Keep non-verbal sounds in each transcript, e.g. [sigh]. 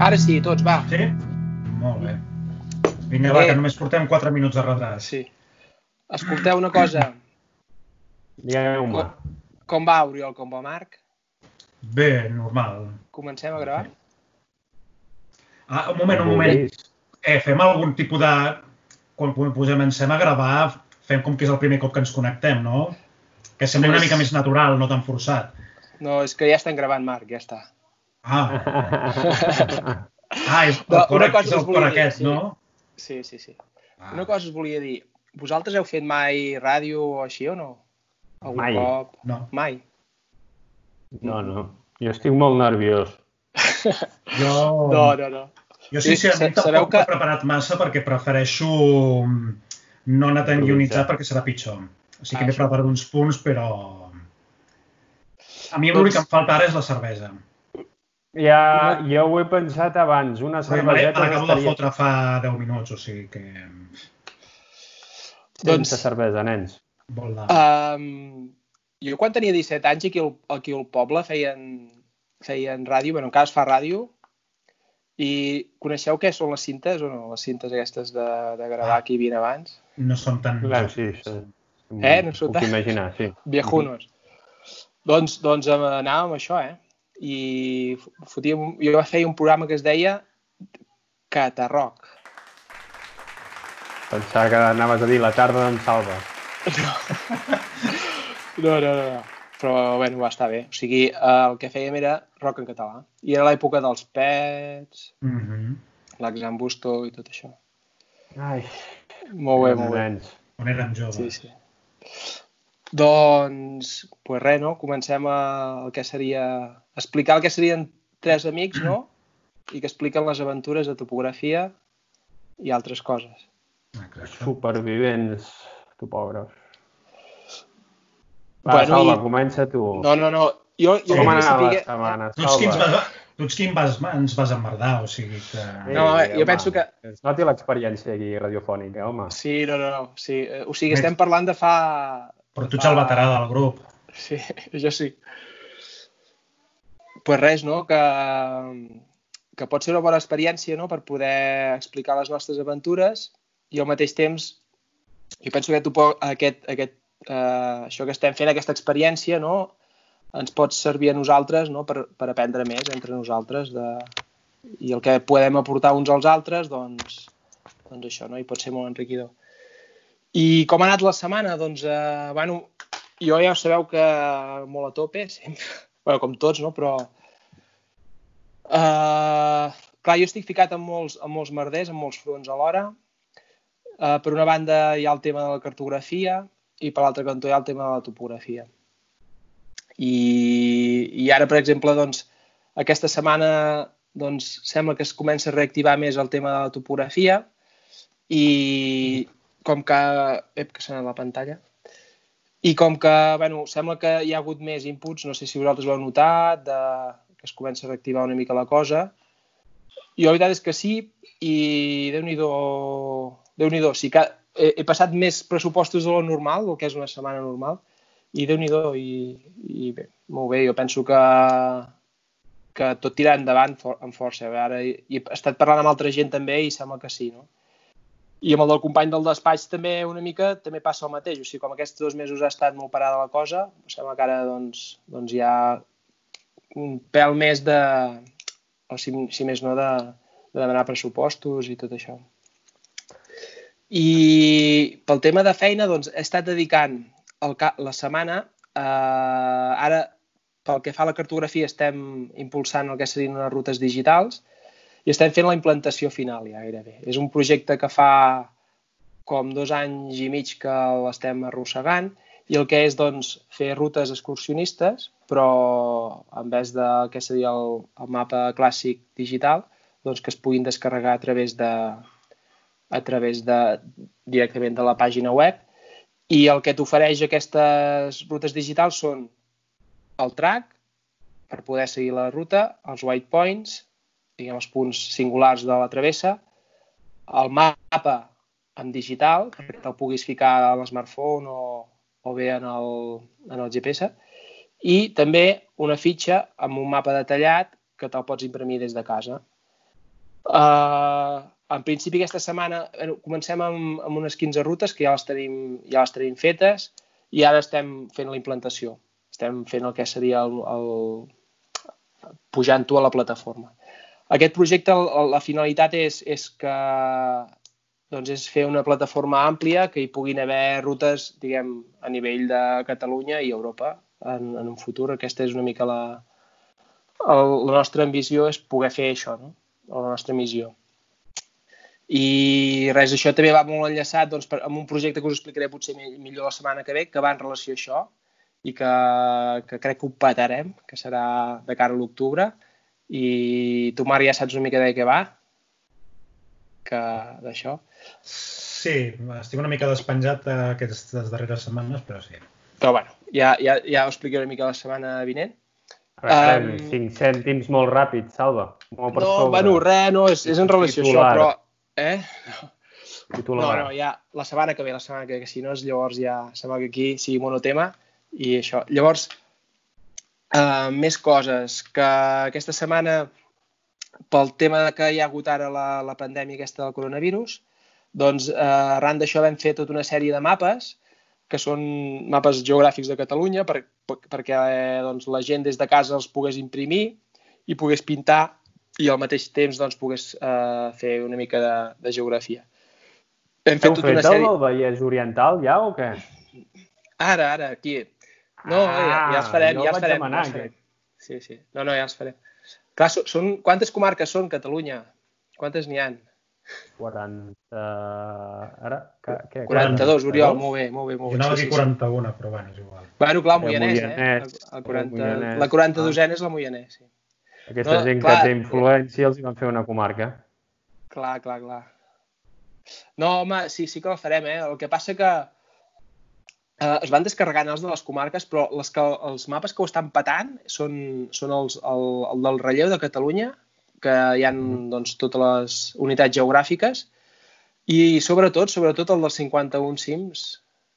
Ara sí, tots, va. Sí? Molt bé. Vinga, va, Eh. que només portem 4 minuts de retras. Sí. Escolteu una cosa. Digueu-me. Com, com va, Oriol? Com va, Marc? Bé, normal. Comencem a gravar? Ah, un moment, un moment. Eh, fem algun tipus de... Quan comencem a gravar, fem com que és el primer cop que ens connectem, no? Que sembli una mica més natural, no tan forçat. No, és que ja estem gravant, Marc, ja està. Ah, [laughs] ah és el No, cor, una cosa és el cor dir, aquest, sí. no? Sí, sí, sí. Ah. Una cosa us volia dir. Vosaltres heu fet mai ràdio o així o no? Algun Mai. cop? No. Mai. No, no. Jo estic molt nerviós. [laughs] Jo, No, no, no. jo Sí, sincerament sabeu tampoc que- m'he preparat massa perquè prefereixo mm, no anar tan guionitzat perquè serà pitjor. O sigui que Ah, m'he preparat uns punts, però... A mi l'únic que em falta ara és la cervesa. Ja, jo ho he pensat abans. Una cerveseta me l'acabo de fotre fa 10 minuts, o sigui que... sense Doncs- cervesa, nens. Um, jo quan tenia 17 anys aquí al, aquí al poble feien, feien ràdio, bueno, encara es fa ràdio, i coneixeu què són les cintes o no? Les cintes aquestes de, de gravar que hi havia abans? No són tan... Clar, sí, sí. Eh, no Puc tan- imaginar, sí. Viejunos. doncs, doncs em- anàvem amb això, eh? I fotíem, jo feia un programa que es deia Catarroc. Pensava que anaves a dir la tarda d'en Salva. No, [laughs] no, no, no. Però, bueno, va estar bé. O sigui, eh, el que fèiem era rock en català. I era l'època dels pets, Mm -hmm. l'exam Busto i tot això. Ai, Molt bé, molt bé. On érem joves. Sí, sí. Doncs, pues res, no? Comencem a, el que seria... Explicar el que serien tres amics, no? I que expliquen les aventures de topografia i altres coses. Exacte. Supervivents topògrafs. Va, Bueno, Salva, i- comença tu. No, no, no. Jo, jo Com anava la setmana, Tu ets qui, ens Salva? vas, tu ets qui em vas, ens vas emmerdar, o sigui que... No, Ei, jo home, penso que- Es noti l'experiència aquí radiofònica, home. Sí, no, no, no. Sí. eh, O sigui, estem parlant de fa... Però tu ets el veterà del grup. Sí, [laughs] jo sí. Pues res, no? Que, que pot ser una bona experiència no? per poder explicar les nostres aventures i al mateix temps jo penso que tu, aquest, aquest, eh, això que estem fent, aquesta experiència, no? ens pot servir a nosaltres no? per, per aprendre més entre nosaltres de... i el que podem aportar uns als altres, doncs, doncs això, no? i pot ser molt enriquidor. I com ha anat la setmana? Doncs, eh, bueno, jo ja sabeu que molt a tope, sempre. bueno, com tots, no? Però... Uh, clar, jo estic ficat en molts, en molts merders, en molts fronts alhora. Uh, per una banda hi ha el tema de la cartografia i per l'altre cantó hi ha el tema de la topografia. I, i ara, per exemple, doncs, aquesta setmana doncs, sembla que es comença a reactivar més el tema de la topografia i com que... Ep, que s'ha la pantalla. I com que, bueno, sembla que hi ha hagut més inputs, no sé si vosaltres ho heu notat, de, es comença a reactivar una mica la cosa. Jo la veritat és que sí, i Déu-n'hi-do, déu sí que he, he passat més pressupostos de lo normal, el que és una setmana normal, i déu nhi i, i bé, molt bé, jo penso que, que tot tira endavant for, amb força. Ara he, he estat parlant amb altra gent també i sembla que sí, no? I amb el del company del despatx també una mica també passa el mateix. O sigui, com aquests dos mesos ha estat molt parada la cosa, sembla que ara doncs, doncs ha un pèl més de, o si, si més no, de, de demanar pressupostos i tot això. I pel tema de feina, doncs, he estat dedicant el, la setmana, eh, ara pel que fa a la cartografia estem impulsant el que serien unes rutes digitals i estem fent la implantació final ja gairebé. És un projecte que fa com dos anys i mig que l'estem arrossegant i el que és doncs, fer rutes excursionistes, però en vez de que seria el, el mapa clàssic digital, doncs que es puguin descarregar a través de a través de directament de la pàgina web. I el que t'ofereix aquestes rutes digitals són el track per poder seguir la ruta, els white points, diguem, els punts singulars de la travessa, el mapa en digital, perquè te'l puguis ficar a l'smartphone o, o bé en el, en el GPS, i també una fitxa amb un mapa detallat que te'l pots imprimir des de casa. Uh, en principi aquesta setmana bueno, comencem amb, amb unes 15 rutes que ja les, tenim, ja les tenim fetes i ara estem fent la implantació. Estem fent el que seria el, el pujant-ho a la plataforma. Aquest projecte, la finalitat és, és que doncs és fer una plataforma àmplia que hi puguin haver rutes, diguem, a nivell de Catalunya i Europa en, en un futur. Aquesta és una mica la, el, la nostra ambició és poder fer això, no? la nostra missió. I res, això també va molt enllaçat doncs, per, amb un projecte que us explicaré potser millor la setmana que ve, que va en relació a això i que, que crec que ho patarem, que serà de cara a l'octubre. I tu, Marc, ja saps una mica de què va? Que d'això. Sí, estic una mica despenjat aquestes darreres setmanes, però sí. Però bueno, ja, ja, ja ho explicaré una mica la setmana vinent. A veure, um, 5 cèntims molt ràpid, Salva. Molt per no, sobre. bueno, res, no, és, és en relació Titular. a això, però... Eh? Titular. No, no, ja la setmana que ve, la setmana que ve, que si no, és, llavors ja sembla que aquí sigui monotema i això. Llavors, uh, més coses, que aquesta setmana, pel tema que hi ha hagut ara la, la pandèmia aquesta del coronavirus, doncs uh, arran d'això vam fer tota una sèrie de mapes, que són mapes geogràfics de Catalunya, per, per, perquè eh, doncs, la gent des de casa els pogués imprimir i pogués pintar i al mateix temps doncs, pogués eh, fer una mica de, de geografia. Hem fet tota una sèrie... del Vallès Oriental ja o què? Ara, ara, aquí. No, ah, ja, ja els farem, ja els farem. Demanar, ja els farem. Sí, sí. No, no, ja els farem. Clar, són, quantes comarques són Catalunya? Quantes n'hi han? 40... Ara, què? 42, Oriol, molt bé, molt bé. Molt bé. Jo anava a dir 41, però bueno, és igual. Bueno, clar, el Moianès, eh? El, 40, el la 42 és la Moianès, sí. Aquesta no, gent clar, que té influència els hi van fer una comarca. Clar, clar, clar. No, home, sí, sí que la farem, eh? El que passa que eh, es van descarregant els de les comarques, però les que, els mapes que ho estan patant són, són els, el, el del relleu de Catalunya, que hi han mm. doncs, totes les unitats geogràfiques, i sobretot, sobretot el dels 51 cims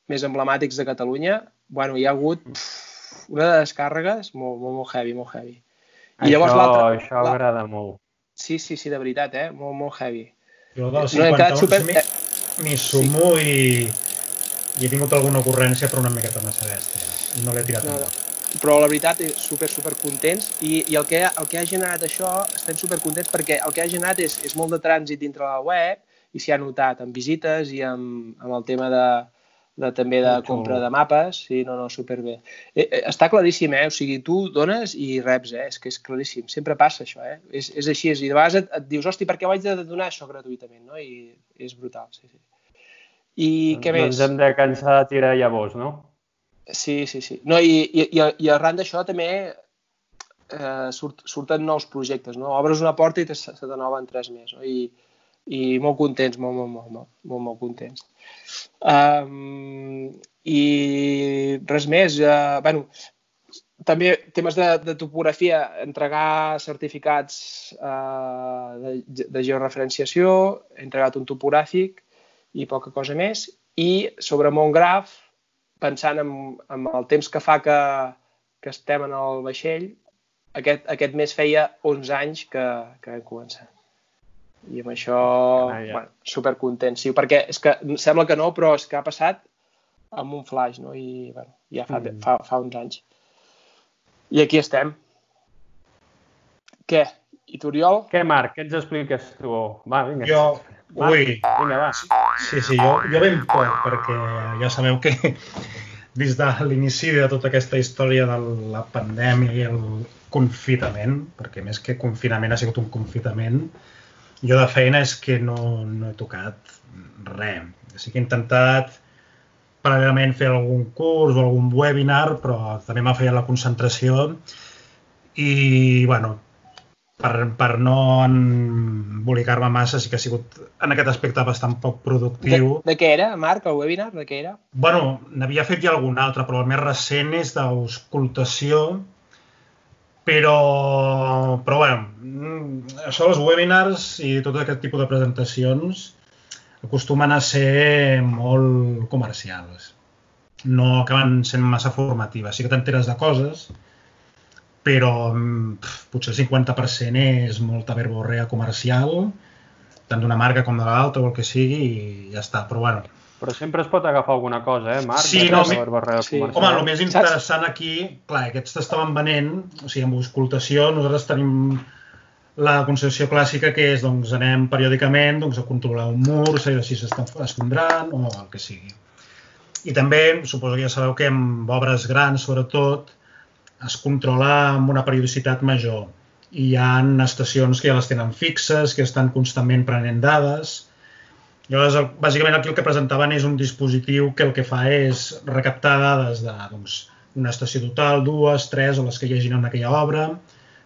més emblemàtics de Catalunya, bueno, hi ha hagut pff, una de descàrregues molt, molt, molt heavy, molt heavy. I llavors l'altre... Això agrada molt. Sí, sí, sí, de veritat, eh? Molt, molt heavy. Jo dels 51 no, super... m'hi sumo sí. i, i he tingut alguna ocurrència però una miqueta massa bèstia. I no l'he tirat no, no. Però la veritat, és super, super contents i, i el, que, el que ha generat això, estem super contents perquè el que ha generat és, és molt de trànsit dintre la web i s'hi ha notat amb visites i amb, amb el tema de, de, també de compra de mapes, sí, no, no, superbé. Eh, eh, està claríssim, eh? O sigui, tu dones i reps, eh? És que és claríssim. Sempre passa això, eh? És, és així, és, i de vegades et, et dius, hosti, per què vaig de donar això gratuïtament, no? I és brutal, sí, sí. I doncs, què més? Doncs hem de cansar de tirar llavors, no? Sí, sí, sí. No, i, i, i, i arran d'això també eh, surt, surten nous projectes, no? Obres una porta i te, se noven tres més, no? I, i molt contents, molt, molt, molt, molt, molt, molt contents. Um, I res més. Uh, bueno, també temes de, de topografia, entregar certificats uh, de, de georreferenciació, he entregat un topogràfic i poca cosa més. I sobre Montgraf, pensant en, en el temps que fa que, que estem en el vaixell, aquest, aquest mes feia 11 anys que, que vam començar. I amb això, ah, ja. bueno, supercontent, sí, perquè és que sembla que no, però és que ha passat amb un flash, no? I, bueno, ja fa, mm. fa, fa uns anys. I aquí estem. Què? I tu, Oriol? Què, Marc? Què ens expliques tu? Va, vinga. Jo, Marc, ui. Vinga, va. Sí, sí, jo, jo ben poc, perquè ja sabeu que [laughs] des de l'inici de tota aquesta història de la pandèmia i el confinament, perquè més que confinament ha sigut un confinament, jo de feina és que no, no he tocat res. Sí que he intentat paral·lelament fer algun curs o algun webinar, però també m'ha fallat la concentració i, bueno, per, per no embolicar-me massa, sí que ha sigut en aquest aspecte bastant poc productiu. De, de què era, Marc, el webinar? De què era? Bueno, n'havia fet ja algun altre, però el més recent és d'auscultació però, però bueno, mm, això dels webinars i tot aquest tipus de presentacions acostumen a ser molt comercials. No acaben sent massa formatives. Sí que t'enteres de coses, però mm, pf, potser el 50% és molta verborrea comercial, tant d'una marca com de l'altra o el que sigui, i ja està. Però bueno, Però sempre es pot agafar alguna cosa, eh, Marc? Sí, no, mi- sí. comercial. Home, el més interessant aquí, clar, aquests t'estaven venent, o sigui, amb auscultació, nosaltres tenim la concepció clàssica que és, doncs, anem periòdicament doncs, a controlar un mur, si s'està esfondrant o el que sigui. I també, suposo que ja sabeu que amb obres grans, sobretot, es controla amb una periodicitat major. Hi ha estacions que ja les tenen fixes, que estan constantment prenent dades, Llavors, el, bàsicament aquí el que presentaven és un dispositiu que el que fa és recaptar dades de doncs, una estació total, dues, tres o les que hi hagin en aquella obra,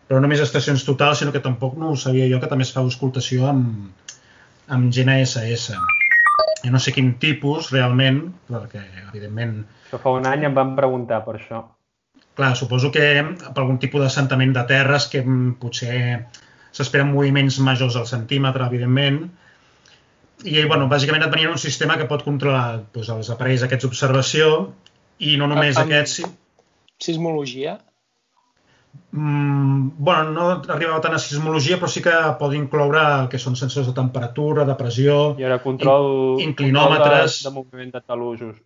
però no només estacions totals, sinó que tampoc no ho sabia jo, que també es fa auscultació amb, amb GNSS. Jo no sé quin tipus realment, perquè evidentment Això fa un any em van preguntar per això. Clar, suposo que per algun tipus d'assentament de terres que mm, potser s'esperen moviments majors al centímetre, evidentment, i bueno, bàsicament et venien un sistema que pot controlar doncs, els aparells aquests d'observació i no només Amb- aquests... Sismologia? Mm, bueno, no arribava tant a sismologia, però sí que pot incloure el que són sensors de temperatura, de pressió... I era control, In- inclinòmetres. control de, de moviment de talusos.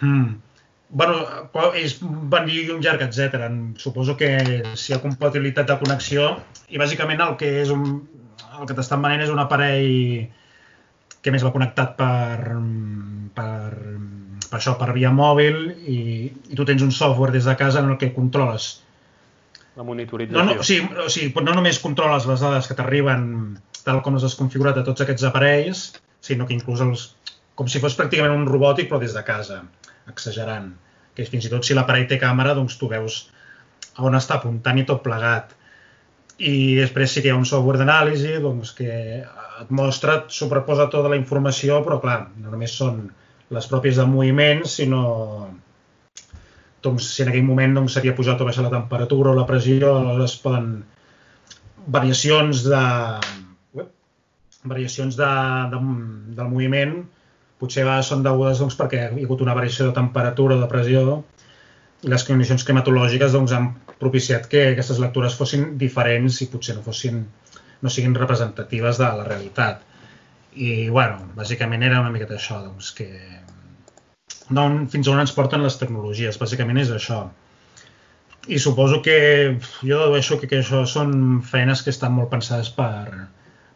Mm. Bueno, és van dir un llarg, etc. Suposo que si hi ha compatibilitat de connexió i bàsicament el que és un, el que t'estan venent és un aparell que més va connectat per, per, per això, per via mòbil i, i tu tens un software des de casa en el que controles La monitorització. no, no, o sigui, o sigui, no només controles les dades que t'arriben tal com les has configurat a tots aquests aparells, sinó que inclús els, com si fos pràcticament un robòtic però des de casa, exagerant. Que fins i tot si l'aparell té càmera, doncs tu veus on està apuntant i tot plegat. I després sí que hi ha un software d'anàlisi doncs, que et mostra, et sobreposa tota la informació, però clar, no només són les pròpies de moviment, sinó doncs, si en aquell moment doncs, s'havia pujat o baixat la temperatura o la pressió, aleshores poden variacions de variacions de, de, del moviment potser va, són degudes doncs, perquè hi ha hagut una variació de temperatura o de pressió i les condicions climatològiques doncs, han propiciat que aquestes lectures fossin diferents i potser no fossin no siguin representatives de la realitat. I, bueno, bàsicament era una miqueta això, doncs, que d'on, fins on ens porten les tecnologies, bàsicament és això. I suposo que jo dedueixo que, que això són feines que estan molt pensades per,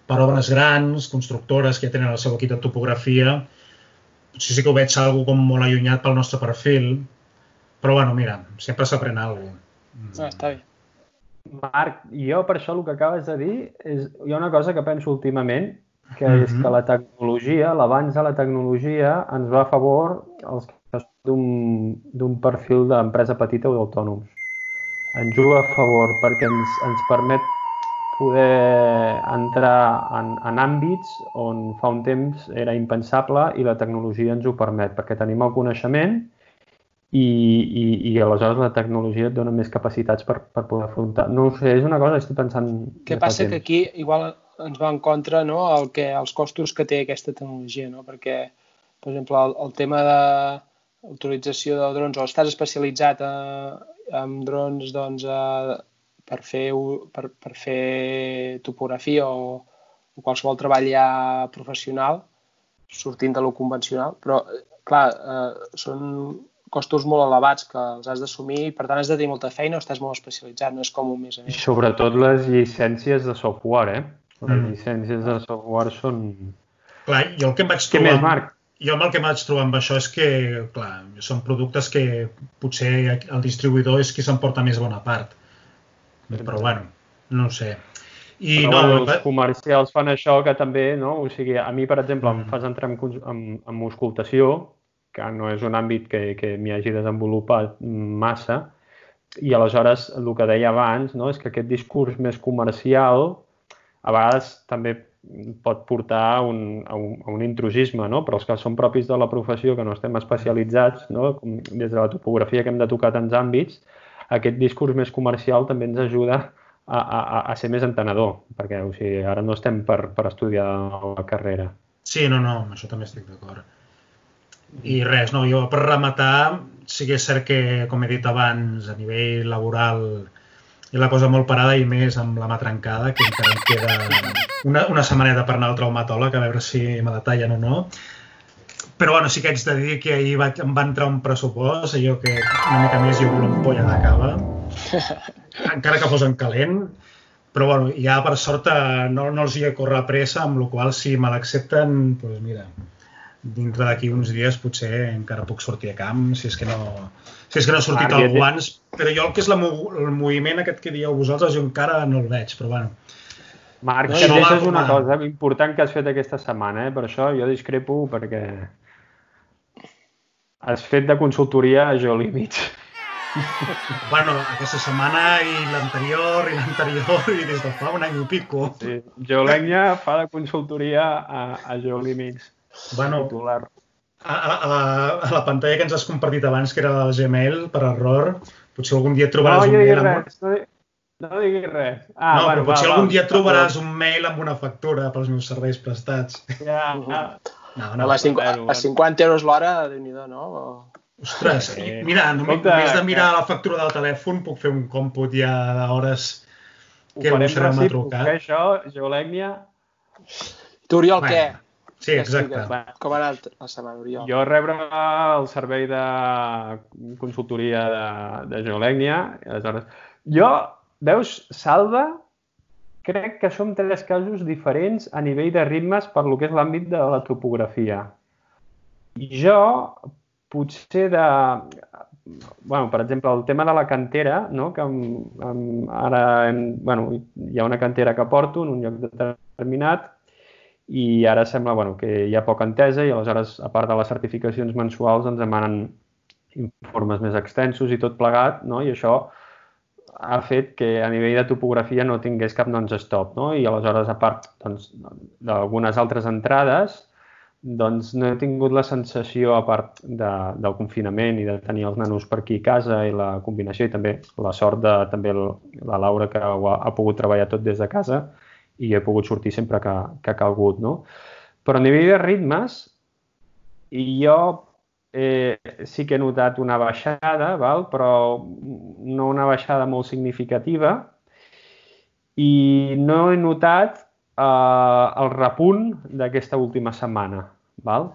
per obres grans, constructores que ja tenen el seu equip de topografia. Potser sí que ho veig algo com molt allunyat pel nostre perfil, però bueno, mira, sempre s'aprèn alguna cosa. Ah, està bé. Marc, jo per això el que acabes de dir, és, hi ha una cosa que penso últimament, que és Mhm. que la tecnologia, l'avanç de la tecnologia, ens va a favor d'un- d'un perfil d'empresa petita o d'autònoms. Ens juga a favor perquè ens, ens permet poder entrar en, en àmbits on fa un temps era impensable i la tecnologia ens ho permet, perquè tenim el coneixement i, i, i aleshores la tecnologia et dona més capacitats per, per poder afrontar. No sé, és una cosa que estic pensant... Què passa que temps. aquí igual ens va en contra no, el que, els costos que té aquesta tecnologia, no? perquè, per exemple, el, el tema de l'utilització de drons, o estàs especialitzat a, en drons doncs, a, per, fer, per, per fer topografia o, o qualsevol treball ja professional, sortint de lo convencional, però, eh, clar, eh, són costos molt elevats que els has d'assumir i, per tant, has de tenir molta feina o estàs molt especialitzat, no és com un més a I més. sobretot les llicències de software, eh? Les Mm. llicències de software són... Clar, jo el que em vaig Què trobar... més, Marc? Jo amb el que vaig trobar amb això és que, clar, són productes que potser el distribuïdor és qui s'emporta més bona part. Però bueno, no ho sé. I Però, no, els comercials fan això que també, no? O sigui, a mi, per exemple, em Mm. fas entrar en, en, en auscultació, que no és un àmbit que, que m'hi hagi desenvolupat massa, i aleshores el que deia abans no? és que aquest discurs més comercial a vegades també pot portar un, a un, a un intrusisme, no? però els que són propis de la professió, que no estem especialitzats, no? Com des de la topografia que hem de tocar tants àmbits, aquest discurs més comercial també ens ajuda a, a, a ser més entenedor, perquè o sigui, ara no estem per, per estudiar la carrera. Sí, no, no, això també estic d'acord. I res, no, jo per rematar, sí que és cert que, com he dit abans, a nivell laboral i la cosa molt parada i més amb la mà trencada, que encara em queda una, una setmaneta per anar al traumatòleg a veure si me la tallen o no. Però bueno, sí que haig de dir que ahir vaig, em va entrar un pressupost, allò que una mica més jo una ampolla de cava, [laughs] encara que fos en calent, però bueno, ja per sort eh, no, no els hi he córrer pressa, amb la qual si me l'accepten, doncs mira, dintre d'aquí uns dies potser encara puc sortir a camp, si és que no, si és que no ha sortit algú abans, però jo el que és la, el moviment aquest que dieu vosaltres, jo encara no el veig, però bueno. Marc, no, no és una cosa important que has fet aquesta setmana, eh? per això jo discrepo perquè has fet de consultoria a Joli mig. [laughs] Bueno, aquesta setmana i l'anterior i l'anterior i des de fa un any i pico. Sí, Geolènia fa de consultoria a, a Joli mig. Bueno, titular. A, a, la, a la pantalla que ens has compartit abans, que era del Gmail, per error, potser algun dia trobaràs no, un mail amb... no, no diguis res. Ah, no, bueno, però potser va, algun dia va, trobaràs va. un mail amb una factura pels meus serveis prestats. Ja, ja. No, no, a, 50, a 50 euros l'hora, déu nhi no? O... Ostres, eh, mira, només, només de mirar que... la factura del telèfon puc fer un còmput ja d'hores que vostè m'ha trucat. Ho farem això, Geolècnia. Tu, Oriol, bueno. què? Sí, exacte. Com ha anat la setmana, Oriol? Jo rebre el servei de consultoria de, de geolècnia. Aleshores, jo, veus, Salva, crec que som tres casos diferents a nivell de ritmes per lo que és l'àmbit de la topografia. Jo, potser de... bueno, per exemple, el tema de la cantera, no? que amb, amb, ara hem, bueno, hi ha una cantera que porto en un lloc determinat i ara sembla bueno, que hi ha poca entesa i aleshores, a part de les certificacions mensuals, ens demanen informes més extensos i tot plegat, no? i això ha fet que a nivell de topografia no tingués cap non-stop, no? i aleshores, a part doncs, d'algunes altres entrades, doncs no he tingut la sensació, a part de, del confinament i de tenir els nanos per aquí a casa i la combinació i també la sort de també la Laura que ho ha, ha pogut treballar tot des de casa, i he pogut sortir sempre que, que ha calgut, no? Però a nivell de ritmes, i jo eh, sí que he notat una baixada, val? però no una baixada molt significativa, i no he notat eh, el repunt d'aquesta última setmana. Val?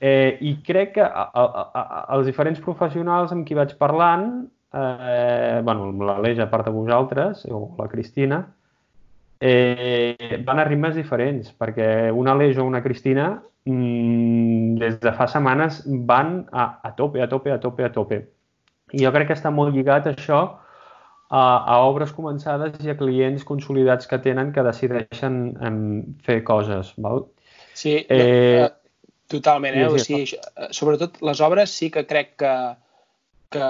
Eh, I crec que a, a, a, els diferents professionals amb qui vaig parlant, eh, bueno, l'Aleix a part de vosaltres, o la Cristina, eh, van a ritmes diferents, perquè una Aleix o una Cristina mmm, des de fa setmanes van a, a tope, a tope, a tope, a tope. I jo crec que està molt lligat això a, a obres començades i a clients consolidats que tenen que decideixen em, fer coses. Val? Sí, eh, totalment. Eh? Sí, sí, o sigui, eh, sobretot les obres sí que crec que, que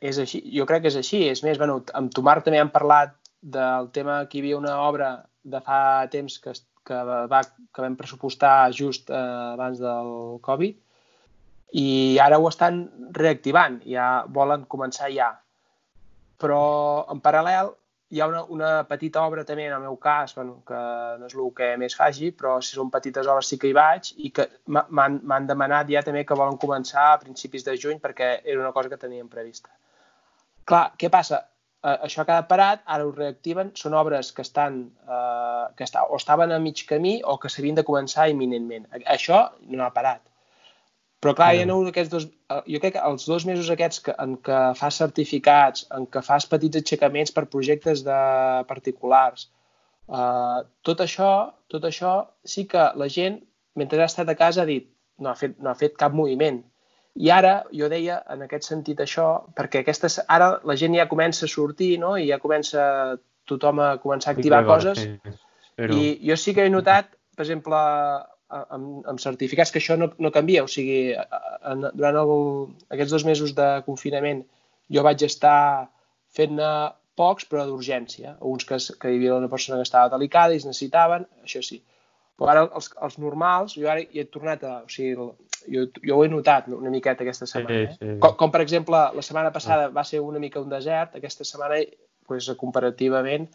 és així. Jo crec que és així. És més, bueno, amb tu, Marc, també hem parlat del tema que hi havia una obra de fa temps que, que, va, que vam pressupostar just eh, abans del Covid i ara ho estan reactivant, ja volen començar ja. Però en paral·lel hi ha una, una petita obra també, en el meu cas, bueno, que no és el que més faci, però si són petites obres sí que hi vaig i que m'han demanat ja també que volen començar a principis de juny perquè era una cosa que teníem prevista. Clar, què passa? Eh, això ha quedat parat, ara ho reactiven, són obres que estan eh, que està, o estaven a mig camí o que s'havien de començar imminentment. Això no ha parat. Però clar, ha hagut aquests dos... Eh, jo crec que els dos mesos aquests que, en què fas certificats, en què fas petits aixecaments per projectes de particulars, eh, tot això, tot això sí que la gent, mentre ha estat a casa, ha dit no ha fet, no ha fet cap moviment. I ara, jo deia en aquest sentit això, perquè aquestes, ara la gent ja comença a sortir, no? I ja comença tothom a començar a activar sí, coses. Sí, però... I jo sí que he notat, per exemple, amb, amb certificats que això no, no canvia. O sigui, en, durant el, aquests dos mesos de confinament jo vaig estar fent-ne pocs, però d'urgència. Uns que, que hi havia una persona que estava delicada i es necessitaven, això sí. Però ara els, els normals, jo ara hi he tornat a... O sigui, jo, jo ho he notat una miqueta aquesta setmana. Sí, sí. Eh? Com, com, per exemple, la setmana passada va ser una mica un desert, aquesta setmana, pues, comparativament,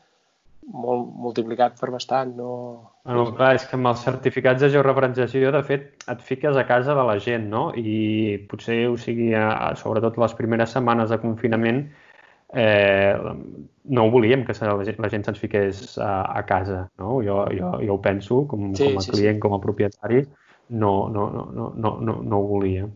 molt multiplicat per bastant. No... Bueno, clar, és que amb els certificats de georreferenciació, de fet, et fiques a casa de la gent, no? I potser, o sigui, a, a, sobretot les primeres setmanes de confinament, eh, no volíem que la gent, la gent se'ns fiqués a, a casa, no? Jo, jo, jo ho penso, com, sí, com a sí, client, sí. com a propietari, no, no, no, no, no, no, ho volia.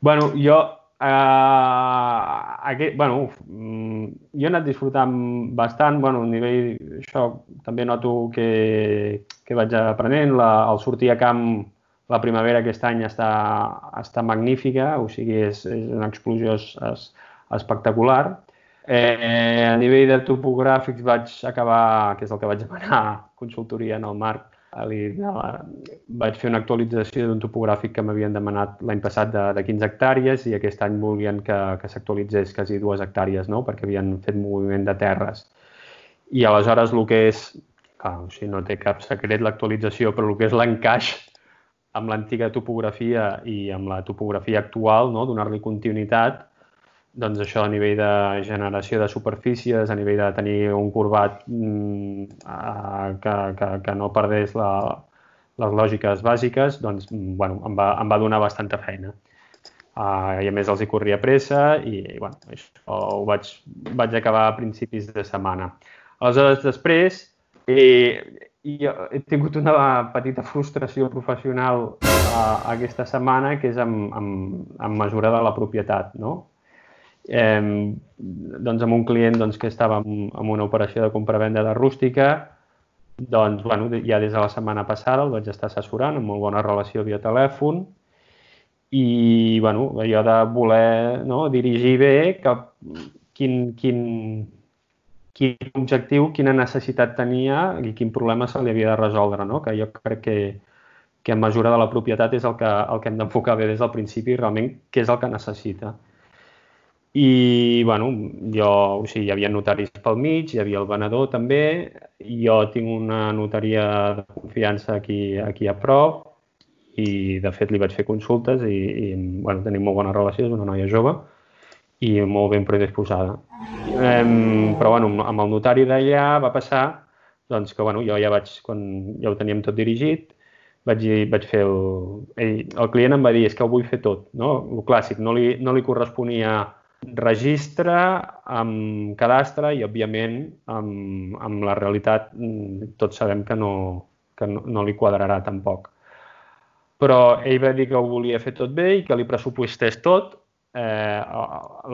bueno, jo Uh, aquest, bueno, uf, mm, jo he anat disfrutant bastant, bueno, a nivell, això també noto que, que vaig aprenent, la, el sortir a camp la primavera aquest any està, està magnífica, o sigui, és, és una explosió es, es, espectacular. Eh, a nivell de topogràfics vaig acabar, que és el que vaig demanar, [laughs] consultoria en el Marc, li, vaig fer una actualització d'un topogràfic que m'havien demanat l'any passat de, de 15 hectàrees i aquest any volien que, que s'actualitzés quasi dues hectàrees, no? perquè havien fet moviment de terres. I aleshores el que és, clar, o sigui, no té cap secret l'actualització, però el que és l'encaix amb l'antiga topografia i amb la topografia actual, no? donar-li continuïtat, doncs això a nivell de generació de superfícies, a nivell de tenir un corbat mm, que, que, que no perdés la, les lògiques bàsiques, doncs, bueno, em va, em va donar bastanta feina. Uh, I a més els hi corria pressa i, bueno, això ho vaig, vaig acabar a principis de setmana. Aleshores, després, eh, jo he tingut una petita frustració professional uh, aquesta setmana, que és amb, amb, amb mesura de la propietat, no? Eh, doncs amb un client doncs, que estava en, en una operació de compra-venda de rústica, doncs, bueno, ja des de la setmana passada el vaig estar assessorant amb molt bona relació via telèfon i, bueno, allò de voler no, dirigir bé cap, quin, quin, quin objectiu, quina necessitat tenia i quin problema se li havia de resoldre, no? que jo crec que, que en mesura de la propietat és el que, el que hem d'enfocar bé des del principi realment què és el que necessita. I, bueno, jo, o sigui, hi havia notaris pel mig, hi havia el venedor també, jo tinc una notaria de confiança aquí, aquí a prop i, de fet, li vaig fer consultes i, i bueno, tenim molt bona relació, és una noia jove i molt ben predisposada. Um, però, bueno, amb el notari d'allà va passar doncs, que, bueno, jo ja vaig, quan ja ho teníem tot dirigit, vaig, vaig fer el... Ell, el client em va dir, és que ho vull fer tot, no? El clàssic, no li, no li corresponia registre amb cadastre i, òbviament, amb, amb la realitat mm, tots sabem que no, que no, no li quadrarà tampoc. Però ell va dir que ho volia fer tot bé i que li pressupostés tot. Eh,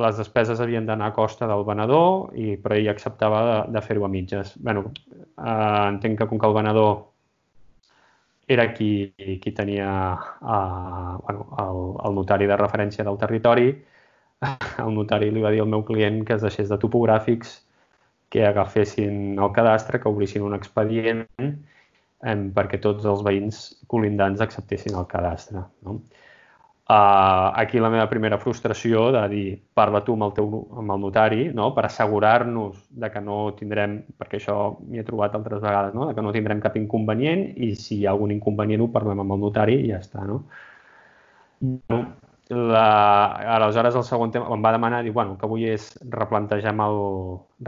les despeses havien d'anar a costa del venedor, i, però ell acceptava de, de fer-ho a mitges. bueno, eh, entenc que com que el venedor era qui, qui tenia eh, bueno, el, el notari de referència del territori, [laughs] el notari li va dir al meu client que es deixés de topogràfics, que agafessin el cadastre, que obrissin un expedient eh, perquè tots els veïns colindants acceptessin el cadastre. No? Uh, aquí la meva primera frustració de dir parla tu amb el, teu, amb el notari no? per assegurar-nos de que no tindrem, perquè això m'hi he trobat altres vegades, no? de que no tindrem cap inconvenient i si hi ha algun inconvenient ho parlem amb el notari i ja està. No? no la, aleshores el segon tema em va demanar, diu, bueno, que vull és replantegem el,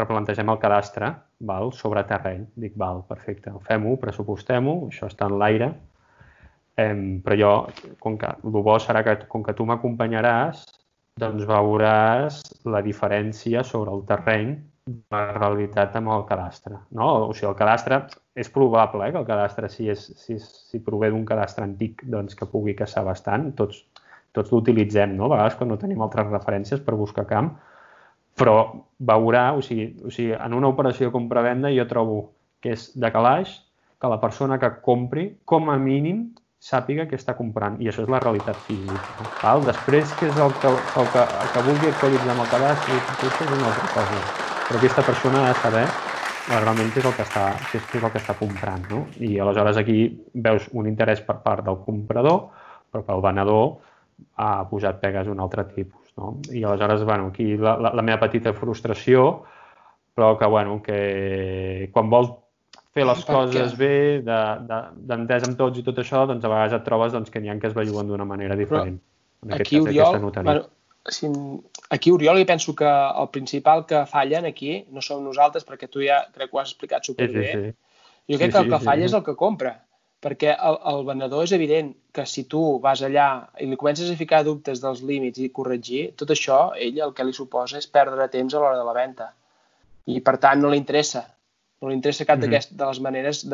replantegem el cadastre val, sobre terreny. Dic, val, perfecte, fem-ho, pressupostem-ho, això està en l'aire, eh, però jo, com que el bo serà que com que tu m'acompanyaràs, doncs veuràs la diferència sobre el terreny de la realitat amb el cadastre. No? O sigui, el cadastre és probable eh, que el cadastre, si, és, si, si prové d'un cadastre antic, doncs que pugui caçar bastant, tots, tots l'utilitzem, no? A vegades quan no tenim altres referències per buscar camp, però veurà, o sigui, o sigui en una operació de compra-venda jo trobo que és de calaix que la persona que compri, com a mínim, sàpiga què està comprant. I això és la realitat física. Val? Després, què és el que, el que, el que vulgui actualitzar amb el cadastre, és una altra cosa. Però aquesta persona ha de saber realment és el que està, què és el que està comprant. No? I aleshores aquí veus un interès per part del comprador, però pel venedor ha posat pegues d'un altre tipus. No? I aleshores, bueno, aquí la, la, la meva petita frustració, però que, bueno, que quan vols fer les coses bé, d'entès de, de, amb tots i tot això, doncs a vegades et trobes doncs, que n'hi ha que es belluguen d'una manera diferent. Però aquí, cas, Oriol, bueno, si, aquí, Oriol, jo penso que el principal que fallen aquí no som nosaltres, perquè tu ja crec que ho has explicat superbé. Sí, sí, sí. Jo crec sí, que el que sí, falla sí. és el que compra. Perquè el, el venedor és evident que si tu vas allà i li comences a ficar dubtes dels límits i corregir, tot això, ell el que li suposa és perdre temps a l'hora de la venda. I, per tant, no li interessa. No li interessa cap mm -hmm. de les maneres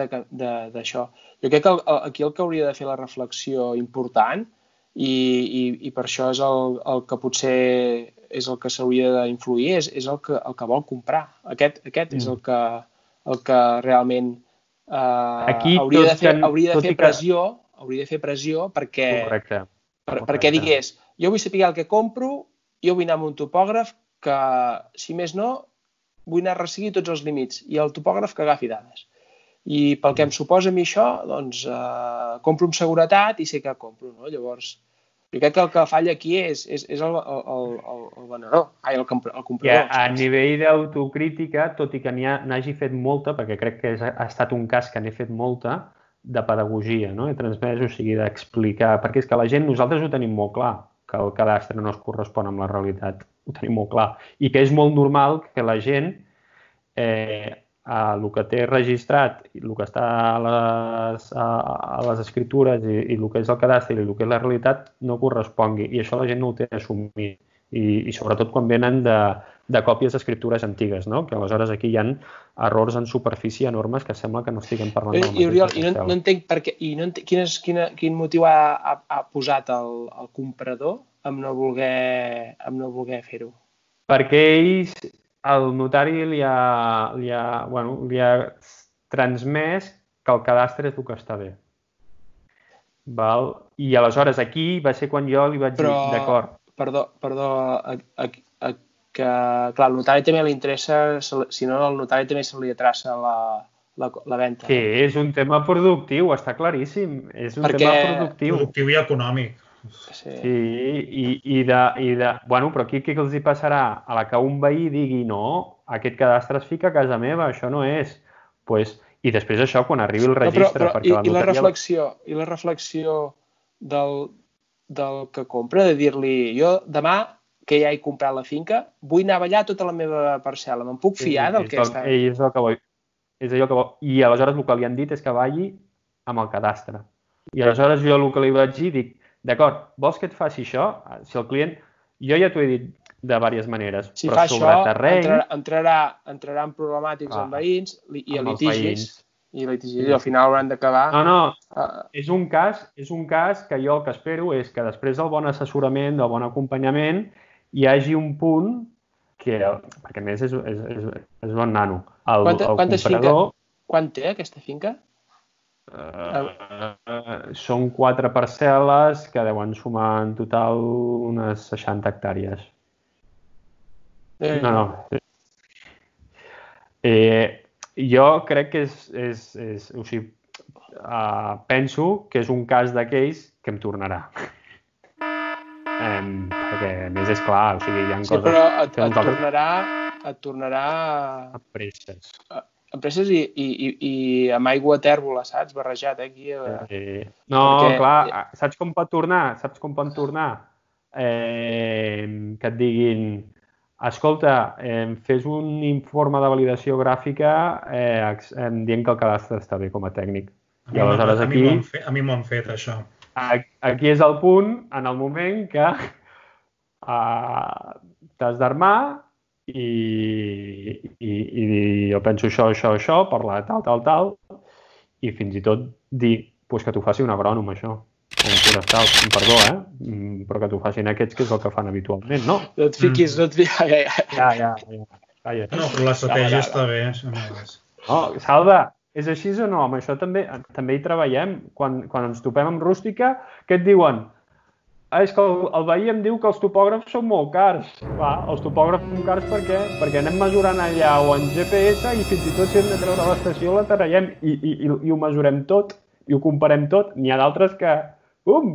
d'això. Jo crec que el, aquí el que hauria de fer la reflexió important i, i, i per això és el, el que potser és el que s'hauria d'influir, és, és el, que, el que vol comprar. Aquest, aquest mm. és el que, el que realment eh, Aquí, hauria, de fer, que, hauria de fer pressió que... hauria de fer pressió perquè, Correcte. Per, Correcte. perquè digués jo vull saber el que compro, jo vull anar amb un topògraf que, si més no, vull anar a resseguir tots els límits i el topògraf que agafi dades. I pel que em suposa a mi això, doncs eh, compro amb seguretat i sé que compro. No? Llavors, jo crec que el que falla aquí és, és, és el, el, el, el venedor, ai, el, el comprador. Ja, a nivell d'autocrítica, tot i que n'hagi fet molta, perquè crec que és, ha estat un cas que n'he fet molta, de pedagogia, no? he transmès, o sigui, d'explicar, perquè és que la gent, nosaltres ho tenim molt clar, que el cadastre no es correspon amb la realitat, ho tenim molt clar, i que és molt normal que la gent eh, el que té registrat i el que està a les, a, a les escritures i, i el que és el cadastre i el que és la realitat no correspongui. I això la gent no ho té assumit. I, i sobretot quan venen de, de còpies d'escriptures antigues, no? que aleshores aquí hi han errors en superfície enormes que sembla que no estiguem parlant del mateix. I, Oriol, i no, no entenc per què, i no entenc, quin, és, quina, quin motiu ha, ha, ha posat el, el comprador amb no voler, amb no voler fer-ho? Perquè ells el notari li ha, li ha, bueno, li ha transmès que el cadastre és el que està bé. Val? I aleshores aquí va ser quan jo li vaig Però, dir, d'acord. Perdó, perdó, a, a, a, que, clar, el notari també li interessa, si no, el notari també se li traça la, la, la venda. Que és un tema productiu, està claríssim. És un Perquè... tema productiu. Productiu i econòmic. Sí, sí i, i, de, i de... Bueno, però aquí què els hi passarà? A la que un veí digui no, aquest cadastre es fica a casa meva, això no és. Pues, I després això, quan arribi el registre... No, però, però, perquè i, la i, la reflexió, I la reflexió del, del que compra, de dir-li jo demà que ja he comprat la finca, vull anar a ballar tota la meva parcel·la. Me'n puc fiar sí, del que està... Ell és el que vol. És allò que vol. I aleshores el que li han dit és que balli amb el cadastre. I aleshores jo el que li vaig dir, dic, D'acord, vols que et faci això? Si el client... Jo ja t'ho he dit de diverses maneres, si però sobre això, terreny... Entrarà, entrarà, entrarà en problemàtics ah, amb veïns i a litigis. I litigis, i al final hauran d'acabar... No, no, uh, és, un cas, és un cas que jo el que espero és que després del bon assessorament, del bon acompanyament, hi hagi un punt que, perquè a més és, és, és, és bon nano, el, Quanta, el comprador... Finca, quan té aquesta finca? Uh, són quatre parcel·les que deuen sumar en total unes 60 hectàrees. Eh. No, no. Eh, jo crec que és... és, és o sigui, uh, penso que és un cas d'aquells que em tornarà. Um, perquè, a més, és clar, o sigui, hi ha sí, coses... però et, et, tornarà, et tornarà... A presses. A, empreses i, i, i, i amb aigua tèrbola, saps? Barrejat, eh? Aquí, eh? Sí. No, Perquè... clar, saps com pot tornar? Saps com pot tornar? Eh, que et diguin escolta, eh, fes un informe de validació gràfica eh, dient que el cadastre està bé com a tècnic. I aleshores aquí... A mi m'ho han fet, això. Aquí és el punt, en el moment que uh, t'has d'armar i, i, i jo penso això, això, això, parlar tal, tal, tal, i fins i tot dir pues, que t'ho faci un agrònom, això, o un forestal, perdó, eh? Mm, però que t'ho facin aquests, que és el que fan habitualment, no? No et fiquis, mm. no et fiquis... Ja, ja, ja. ja, ja. ja. No, però l'estratègia està bé. No, Salva, és així o no? Amb això també també hi treballem. Quan, quan ens topem amb rústica, què et diuen? Ah, és que el, el veí em diu que els topògrafs són molt cars. Clar, els topògrafs són cars per què? Perquè anem mesurant allà o en GPS i fins i tot si hem de treure l'estació la traiem i, i, i, i ho mesurem tot i ho comparem tot. N'hi ha d'altres que, um,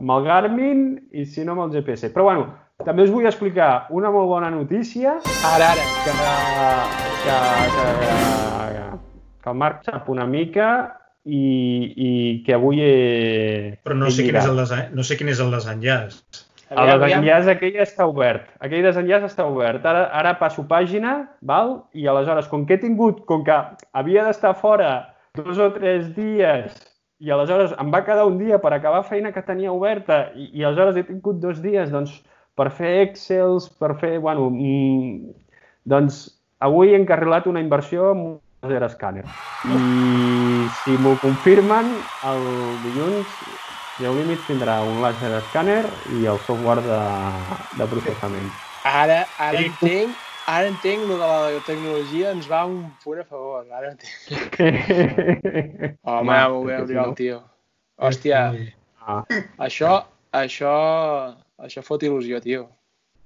amb el Garmin i si no amb el GPS. Però bueno, també us vull explicar una molt bona notícia. Ara, ara. Que, que, que, que, que el Marc sap una mica i, i que avui he... Però no sé, quin és el desen... no sé quin és el desenllaç. El desenllaç aquell està obert. Aquell desenllaç està obert. Ara, ara passo pàgina, val? i aleshores, com que he tingut, com que havia d'estar fora dos o tres dies I aleshores em va quedar un dia per acabar feina que tenia oberta i, i aleshores he tingut dos dies doncs, per fer Excels, per fer... Bueno, mm, doncs avui he encarrilat una inversió amb un laser scanner. I si m'ho confirmen, el dilluns Geolímits tindrà un laser scanner i el software de, de processament. Ara, ara entenc, ara entenc lo de la tecnologia ens va un punt a favor. Ara entenc. [laughs] Home, ja m'ho veu, Oriol, tio. Hòstia, Ah, això, això, això fot il·lusió, tio.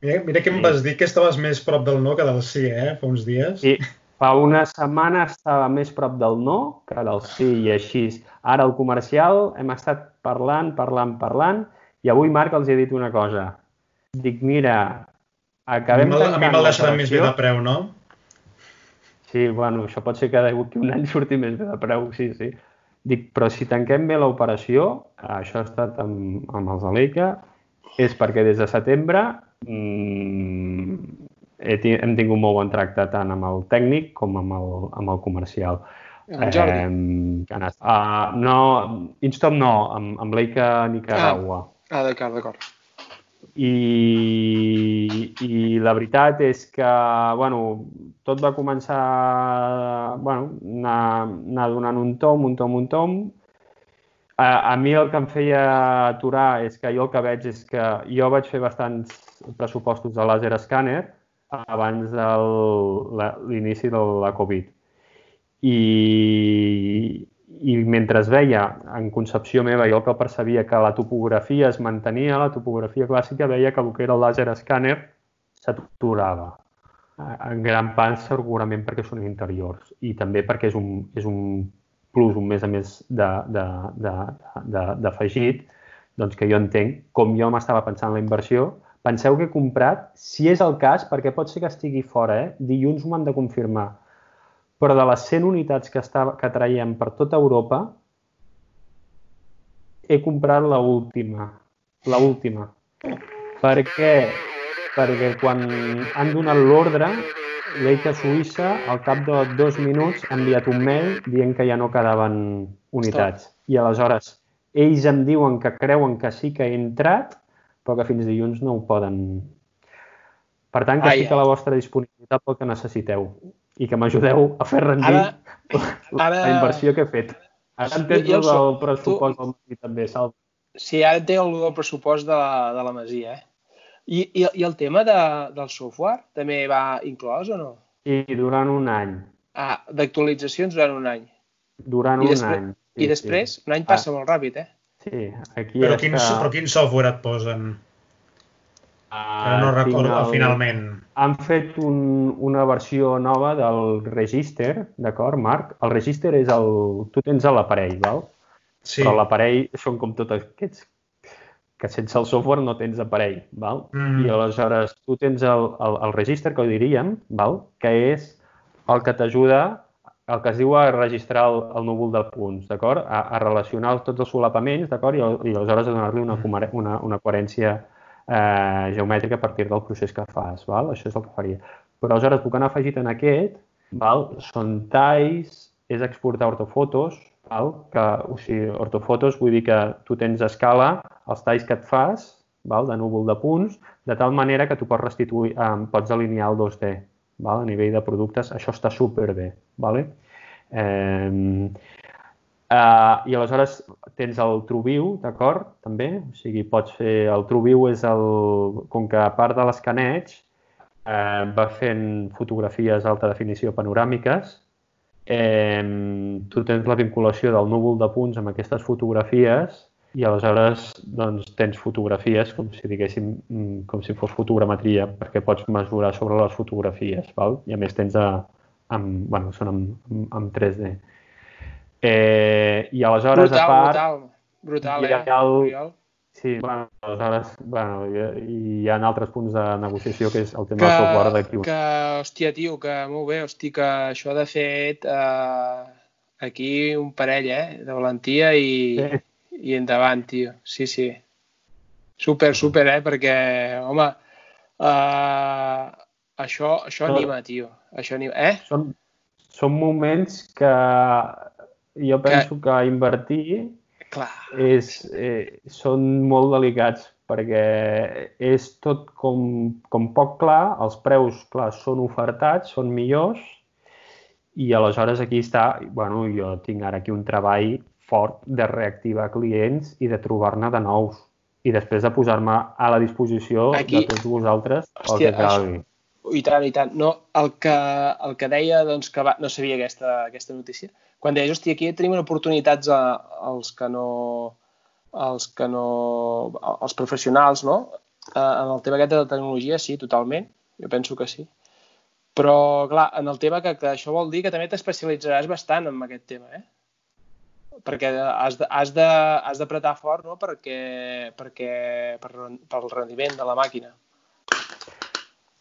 Mira, mira que em vas dir que estaves més prop del no que del sí, eh? Fa uns dies. I [laughs] fa una setmana estava més prop del no que del sí i així. Ara el comercial hem estat parlant, parlant, parlant i avui Marc els he dit una cosa. Dic, mira, acabem a mi me'l deixaran més bé de preu, no? Sí, bueno, això pot ser que d'aquí un any surti més bé de preu, sí, sí. Dic, però si tanquem bé l'operació, això ha estat amb, amb els de l'EICA, és perquè des de setembre mmm, he, ti- hem tingut molt bon tracte tant amb el tècnic com amb el, amb el comercial. En Jordi. Estat- ah, no, Instop no, amb, amb l'EICA Nicaragua. Ah, d'acord, d'acord. I, i la veritat és que, bueno, tot va començar, bueno, anar, anar donant un tom, un tom, un tom. A, a mi el que em feia aturar és que jo el que veig és que jo vaig fer bastants pressupostos de laser scanner abans de l'inici de la Covid. I, i mentre es veia, en concepció meva, jo el que percebia que la topografia es mantenia, la topografia clàssica veia que el que era el laser scanner s'aturava. En gran part segurament perquè són interiors i també perquè és un, és un plus, un més a més d'afegit, doncs que jo entenc, com jo m'estava pensant en la inversió, penseu que he comprat, si és el cas, perquè pot ser que estigui fora, eh? dilluns m'ho han de confirmar, però de les 100 unitats que, estava, que traiem per tota Europa, he comprat la última. La última. Per què? Perquè quan han donat l'ordre, l'EICA Suïssa, al cap de dos minuts, ha enviat un mail dient que ja no quedaven unitats. I aleshores, ells em diuen que creuen que sí que he entrat, però que fins dilluns no ho poden... Per tant, que Ai, estic a la vostra disponibilitat pel que necessiteu i que m'ajudeu a fer rendir Ara- [laughs] la, ara- la inversió que he fet. Ara entens Jo el el pressupost del matí també, Sal. Sí, ara entenc el del pressupost de la, de la Masia, eh? I, i, i el tema de, del software també va inclòs o no? I durant un any. Ah, d'actualitzacions durant un any. Durant I un després- any. I després, un any passa molt ràpid, eh? Sí, aquí Però està... quin, però quin software et posen? Ah, Que no tinc recordo, el- finalment. Han fet un, una versió nova del Register, d'acord, Marc? El Register és el... Tu tens l'aparell, val? Sí. Però l'aparell són com tots aquests que sense el software no tens aparell, val? Mm. I aleshores tu tens el, el, el registre que ho diríem, val? que és el que t'ajuda, el que es diu a registrar el, el núvol de punts, d'acord? A, a relacionar tots els solapaments, d'acord? I, i aleshores a donar-li una, comare- una, una coherència eh, geomètrica a partir del procés que fas, val? Això és el que faria. Però aleshores que han afegit en aquest, val? Són talls, és exportar ortofotos, val? que, o sigui, ortofotos vull dir que tu tens a escala els talls que et fas val? de núvol de punts, de tal manera que tu pots restituir, eh, pots alinear el 2D val? a nivell de productes. Això està superbé. Vale? Eh, eh, I aleshores tens el TrueView, d'acord? També. O sigui, pots fer... El TrueView és el... Com que a part de l'escaneig, eh, va fent fotografies d'alta definició panoràmiques, eh, tu tens la vinculació del núvol de punts amb aquestes fotografies i aleshores doncs, tens fotografies com si diguéssim, mm, com si fos fotogrametria, perquè pots mesurar sobre les fotografies, val? i a més tens a, amb, bueno, són amb, amb, amb 3D. Eh, I aleshores, brutal, a part, brutal. Brutal, hi ha eh? el-? Sí, bueno, aleshores, bueno, hi, hi ha altres punts de negociació, que és el tema Que, del software d'aquí. que, hòstia, tio, que molt bé, hosti, que això de fet eh, aquí un parell, eh? De valentia i, Sí. I endavant, tio. Sí, sí. Super, super, eh? Perquè, home, eh, això, això Tot. anima, tio. Això anima. Eh? Són, són moments que jo penso que, que invertir Clar. És, eh, són molt delicats perquè és tot com, com poc clar, els preus, clar, són ofertats, són millors, i aleshores aquí està, bueno, jo tinc ara aquí un treball fort de reactivar clients i de trobar-ne de nous i després de posar-me a la disposició aquí, de tots vosaltres hòstia, el que calgui. I tant, i tant. No, el que, el que deia, doncs, que va, no sabia aquesta, aquesta notícia, quan deia, hòstia, aquí tenim oportunitats a, als que no els que no... els professionals, no? Eh, en el tema aquest de la tecnologia, sí, totalment. Jo penso que sí. Però, clar, en el tema que, que això vol dir que també t'especialitzaràs bastant en aquest tema, eh? Perquè has de, has de, has d'apretar fort, no? Perquè, perquè, per, pel rendiment de la màquina.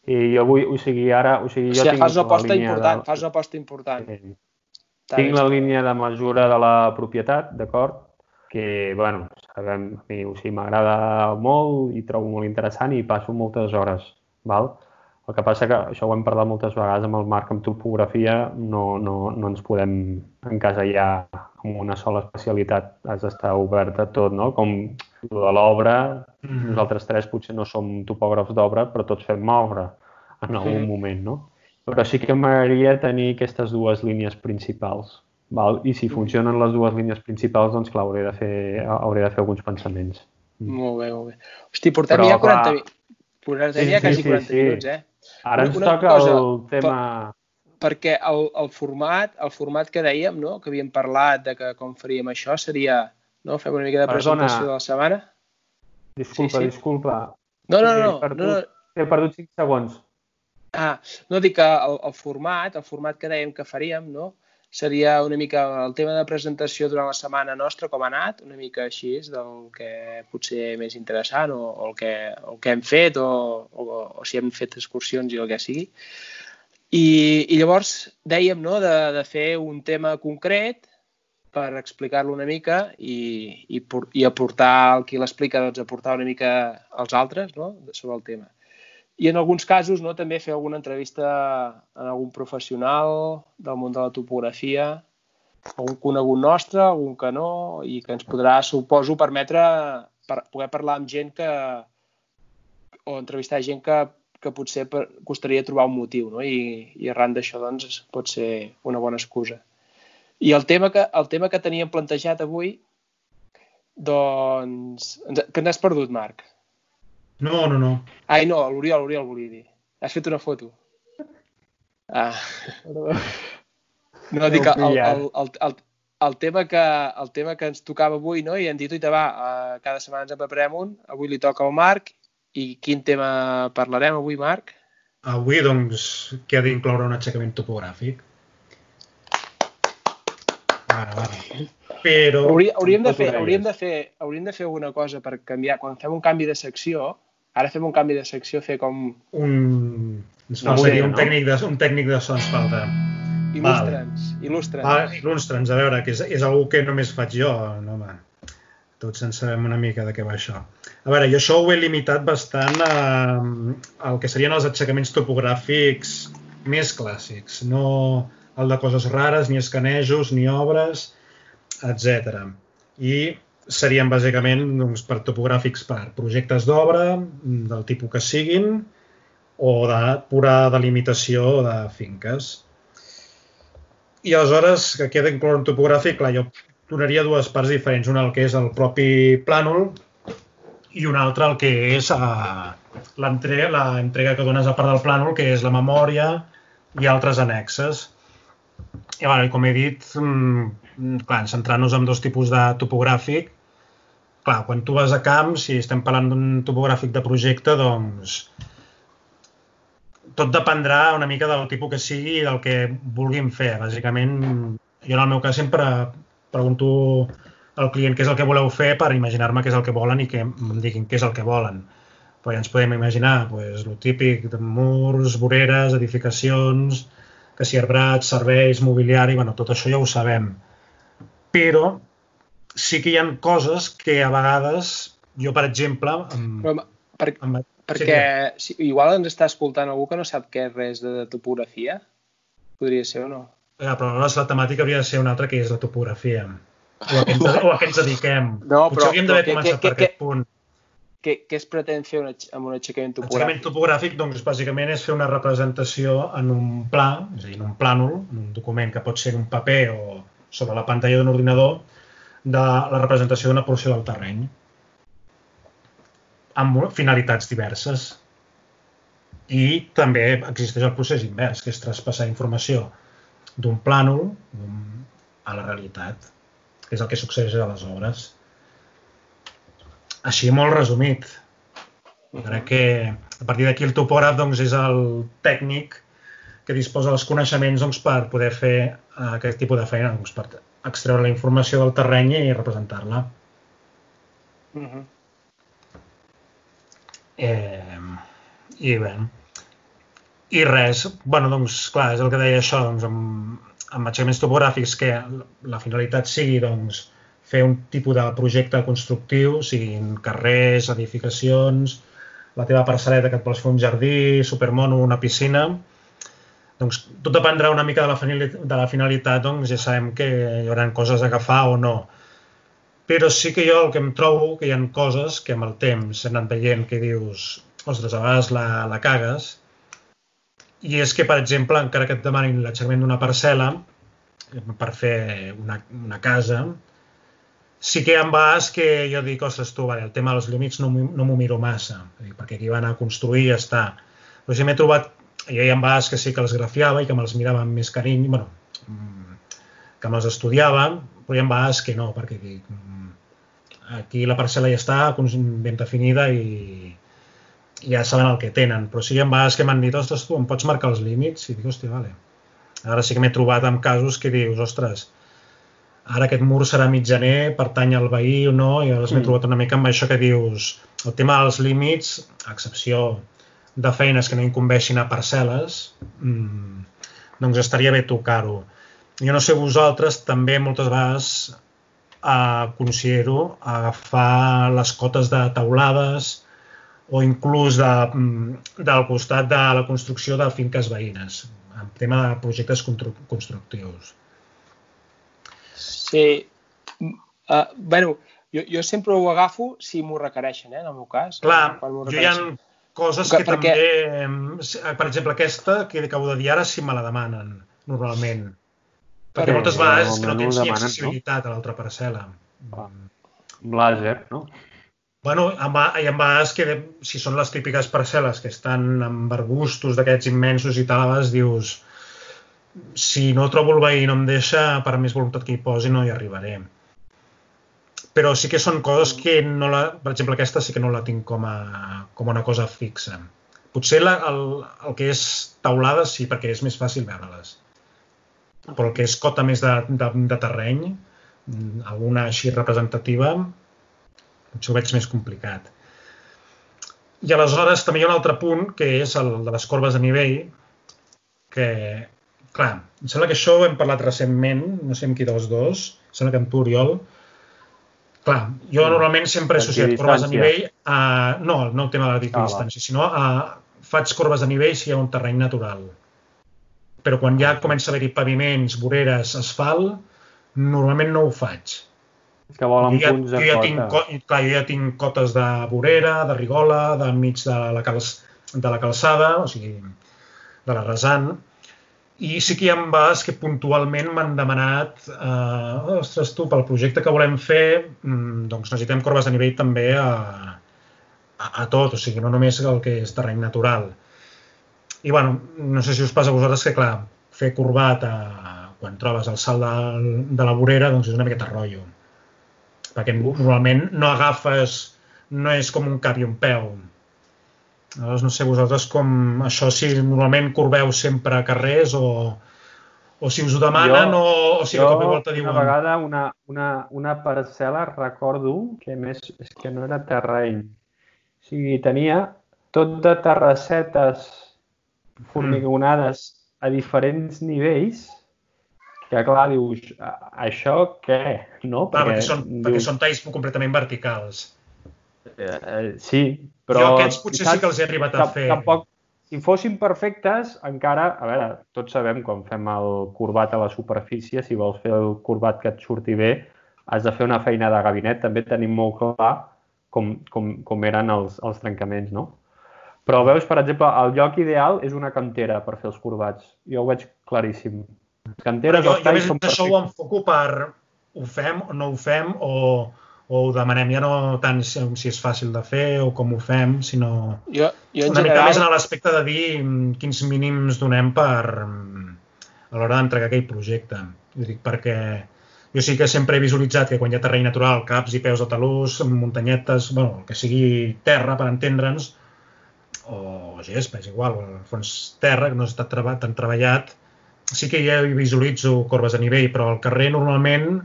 I jo vull, o sigui, ara... O sigui, jo o sigui, tinc fas una aposta important, de... fas una aposta important. Sí. Tinc la línia de mesura de la propietat, d'acord? que, bueno, sabem, a mi o sigui, m'agrada molt i trobo molt interessant i passo moltes hores, val? El que passa que, això ho hem parlat moltes vegades amb el Marc amb topografia, no, no, no ens podem encasellar en una sola especialitat, has d'estar obert a tot, no? Com de l'obra, mm -hmm. nosaltres tres potser no som topògrafs d'obra, però tots fem obra en algun -hmm. moment, no? Però sí que m'agradaria tenir aquestes dues línies principals. Val? I si funcionen les dues línies principals, doncs clar, hauré de fer, hauré de fer alguns pensaments. Molt bé, molt bé. Hosti, portem Però, ja 40 minuts. Portem sí, ja quasi sí, 40 sí. minuts, eh? Ara ens una toca cosa, el tema... Per, perquè el, el, format, el format que dèiem, no? que havíem parlat de que com faríem això, seria no? fem una mica de Perdona. presentació de la setmana. Disculpa, sí, sí. disculpa. No, no, no. He perdut, no, no. He perdut 5 segons. Ah, no dic que el, el format, el format que dèiem que faríem, no? Seria una mica el tema de presentació durant la setmana nostra, com ha anat, una mica així del que potser més interessant o, o el, que, el que hem fet o, o, o si hem fet excursions i el que sigui. I, i llavors dèiem no, de, de fer un tema concret per explicar-lo una mica i, i, i aportar el qui l'explica, doncs aportar una mica als altres no, sobre el tema. I en alguns casos no, també fer alguna entrevista a algun professional del món de la topografia, algun conegut nostre, algun que no, i que ens podrà, suposo, permetre per poder parlar amb gent que o entrevistar gent que, que potser per, costaria trobar un motiu, no? I, i arran d'això doncs, pot ser una bona excusa. I el tema que, el tema que teníem plantejat avui, doncs... Que n'has perdut, Marc? No, no, no. Ai, no, l'Oriol, l'Oriol volia dir. Has fet una foto. Ah. No, dic, el, el, el, el, el, tema que, el tema que ens tocava avui, no? i hem dit, va, uh, cada setmana ens en preparem un, avui li toca al Marc, i quin tema parlarem avui, Marc? Avui, doncs, que ha d'incloure un aixecament topogràfic. Ara, ara. Però... Hauria, hauríem, de fer, hauríem, de fer, hauríem de fer alguna cosa per canviar. Quan fem un canvi de secció, Ara fem un canvi de secció, fer com... Un... Ens no sé, un, no? tècnic de, un tècnic de so ens falta. Il·lustra'ns, il·lustra'ns. Ah, il·lustra'ns, a veure, que és, és algú que només faig jo, no, home. Tots en sabem una mica de què va això. A veure, jo això ho he limitat bastant a, al que serien els aixecaments topogràfics més clàssics, no el de coses rares, ni escanejos, ni obres, etc. I serien bàsicament doncs, per topogràfics per projectes d'obra, del tipus que siguin, o de pura delimitació de finques. I aleshores, que queda incloure un topogràfic, clar, jo donaria dues parts diferents. Una el que és el propi plànol i una altra el que és uh, l'entrega que dones a part del plànol, que és la memòria i altres annexes. I, bueno, com he dit, mm, clar, centrant-nos en dos tipus de topogràfic, clar, quan tu vas a camp, si estem parlant d'un topogràfic de projecte, doncs tot dependrà una mica del tipus que sigui i del que vulguin fer. Bàsicament, jo en el meu cas sempre pregunto al client què és el que voleu fer per imaginar-me què és el que volen i que em diguin què és el que volen. Però ja ens podem imaginar pues, el típic de murs, voreres, edificacions, que si arbrats, serveis, mobiliari, bueno, tot això ja ho sabem. Però sí que hi ha coses que a vegades, jo per exemple... Amb, Però, per, amb, perquè sí, si, igual ens està escoltant algú que no sap què és res de, de topografia. Podria ser o no? Ja, però aleshores la temàtica hauria de ser una altra que és la topografia. o a què ens, [laughs] o a què ens dediquem. No, Potser però- hauríem d'haver però començat què- per què- aquest punt. Què, què es pretén fer un, aix- amb un aixecament topogràfic? topogràfic, doncs, bàsicament és fer una representació en un pla, és a dir, en un plànol, en un document que pot ser un paper o sobre la pantalla d'un ordinador, de la representació d'una porció del terreny amb finalitats diverses. I també existeix el procés invers, que és traspassar informació d'un plànol a la realitat, que és el que succeeix a les obres. Així molt resumit. Crec que a partir d'aquí el topògraf doncs, és el tècnic que disposa dels coneixements doncs, per poder fer eh, aquest tipus de feina, doncs, per extreure la informació del terreny i representar-la. Mhm. Eh, I bé, i res, bueno, doncs, clar, és el que deia això, doncs, amb, amb aixecaments topogràfics que la finalitat sigui, doncs, fer un tipus de projecte constructiu, siguin carrers, edificacions, la teva parcel·leta que et vols fer un jardí, supermono, una piscina, doncs tot dependrà una mica de la, finali- de la finalitat, doncs ja sabem que hi haurà coses a agafar o no. Però sí que jo el que em trobo, que hi ha coses que amb el temps s'han anat veient que dius, ostres, a vegades la, la cagues, i és que, per exemple, encara que et demanin l'aixecament d'una parcel·la eh, per fer una, una casa, sí que hi ha vegades que jo dic, ostres, tu, vale, el tema dels límits no, no m'ho miro massa, perquè aquí van a construir i ja està. Però sí m'he trobat, hi ha vegades que sí que els grafiava i que me'ls mirava amb més carinyo, bueno, mm, que me'ls estudiava, però hi ha vegades que no, perquè dic, mm, aquí la parcel·la ja està ben definida i i ja saben el que tenen. Però sí que hi ha vegades que m'han dit, ostres, tu em pots marcar els límits? I dic, hòstia, vale. Ara sí que m'he trobat amb casos que dius, ostres, ara aquest mur serà mitjaner, pertany al veí o no, i llavors m'he Mm. trobat una mica amb això que dius, el tema dels límits, excepció de feines que no incumbeixin a parcel·les, mmm, doncs estaria bé tocar-ho. Jo no sé vosaltres, també moltes vegades eh, considero agafar les cotes de taulades o inclús de, mm, del costat de la construcció de finques veïnes, en tema de projectes constru- constructius. Sí. Uh, bueno, jo, jo sempre ho agafo si m'ho requereixen, eh, en el meu cas. Clar, jo hi ha. Coses Que- perquè- també... em, Per exemple, aquesta que acabo de dir ara sí me la demanen, normalment. Perquè Però- moltes vegades és que no Normalment ho tens ni demanen, no? accessibilitat a l'altra parcel·la. Clar. Amb làser, no? Bueno, amb, hi ha vegades que, si són les típiques parcel·les que estan amb arbustos d'aquests immensos i tal, a vegades dius si no trobo el veí i no em deixa, per més voluntat que hi posi, no hi arribaré. Però sí que són coses que no la... Per exemple, aquesta sí que no la tinc com a, com una cosa fixa. Potser la, el, el que és taulada sí, perquè és més fàcil veure-les. Però el que és cota més de, de, de terreny, alguna així representativa, potser ho veig més complicat. I aleshores també hi ha un altre punt, que és el de les corbes de nivell, que, clar, em sembla que això ho hem parlat recentment, no sé amb qui dels dos, em sembla que amb tu, Oriol. Clar, jo normalment sempre he associat corbes Equidistància. nivell a... No, no el tema de Ah, l'equidistància, sinó a... Faig corbes de nivell si hi ha un terreny natural. Però quan ja comença a haver-hi paviments, voreres, asfalt, normalment no ho faig. Que volen Jo ja, punts jo ja tinc, clar, jo ja tinc cotes de vorera, de rigola, de mig de la, cals, de la calçada, o sigui, de la rasant, i sí que hi ha vegades que puntualment m'han demanat eh, ostres, tu, pel projecte que volem fer, mm, doncs necessitem corbes de nivell també a, a, a tot, o sigui, no només el que és terreny natural. I, bueno, no sé si us passa a vosaltres que, clar, fer corbat a, quan trobes el salt de, de la vorera, doncs és una miqueta rotllo. Perquè normalment no agafes, no és com un cap i un peu. Aleshores, no sé vosaltres com això, si normalment corbeu sempre a carrers o, o si us ho demanen Jo- o, o si de cop i volta diuen... una vegada una, una, una parcel·la recordo que més és que no era terreny. O sigui, tenia tot de terrassetes formigonades a diferents nivells que clar, dius, "A- això què? No? Clar, perquè, són, perquè dius, són talls completament verticals. Eh, eh, sí, però... jo aquests potser sí que els he arribat a fer. Tampoc, si fossin perfectes, encara, a veure, tots sabem quan fem el corbat a la superfície, si vols fer el corbat que et surti bé, has de fer una feina de gabinet, també tenim molt clar com, com, com eren els, els trencaments, no? Però veus, per exemple, el lloc ideal és una cantera per fer els corbats. Jo ho veig claríssim. Canteres, jo, jo més això ho enfoco per ho fem o no ho fem o, o ho demanem ja no tant si, si és fàcil de fer o com ho fem, sinó jo, jo en una general... mica més en l'aspecte de dir mm, quins mínims donem per mm, a l'hora d'entregar aquell projecte. Ho dic perquè jo sí que sempre he visualitzat que quan hi ha terreny natural, caps i peus de talús, muntanyetes, bueno, el que sigui terra, per entendre'ns, o gespa, és igual, o fons terra, que no està tan treballat, sí que ja visualitzo corbes a nivell, però al carrer normalment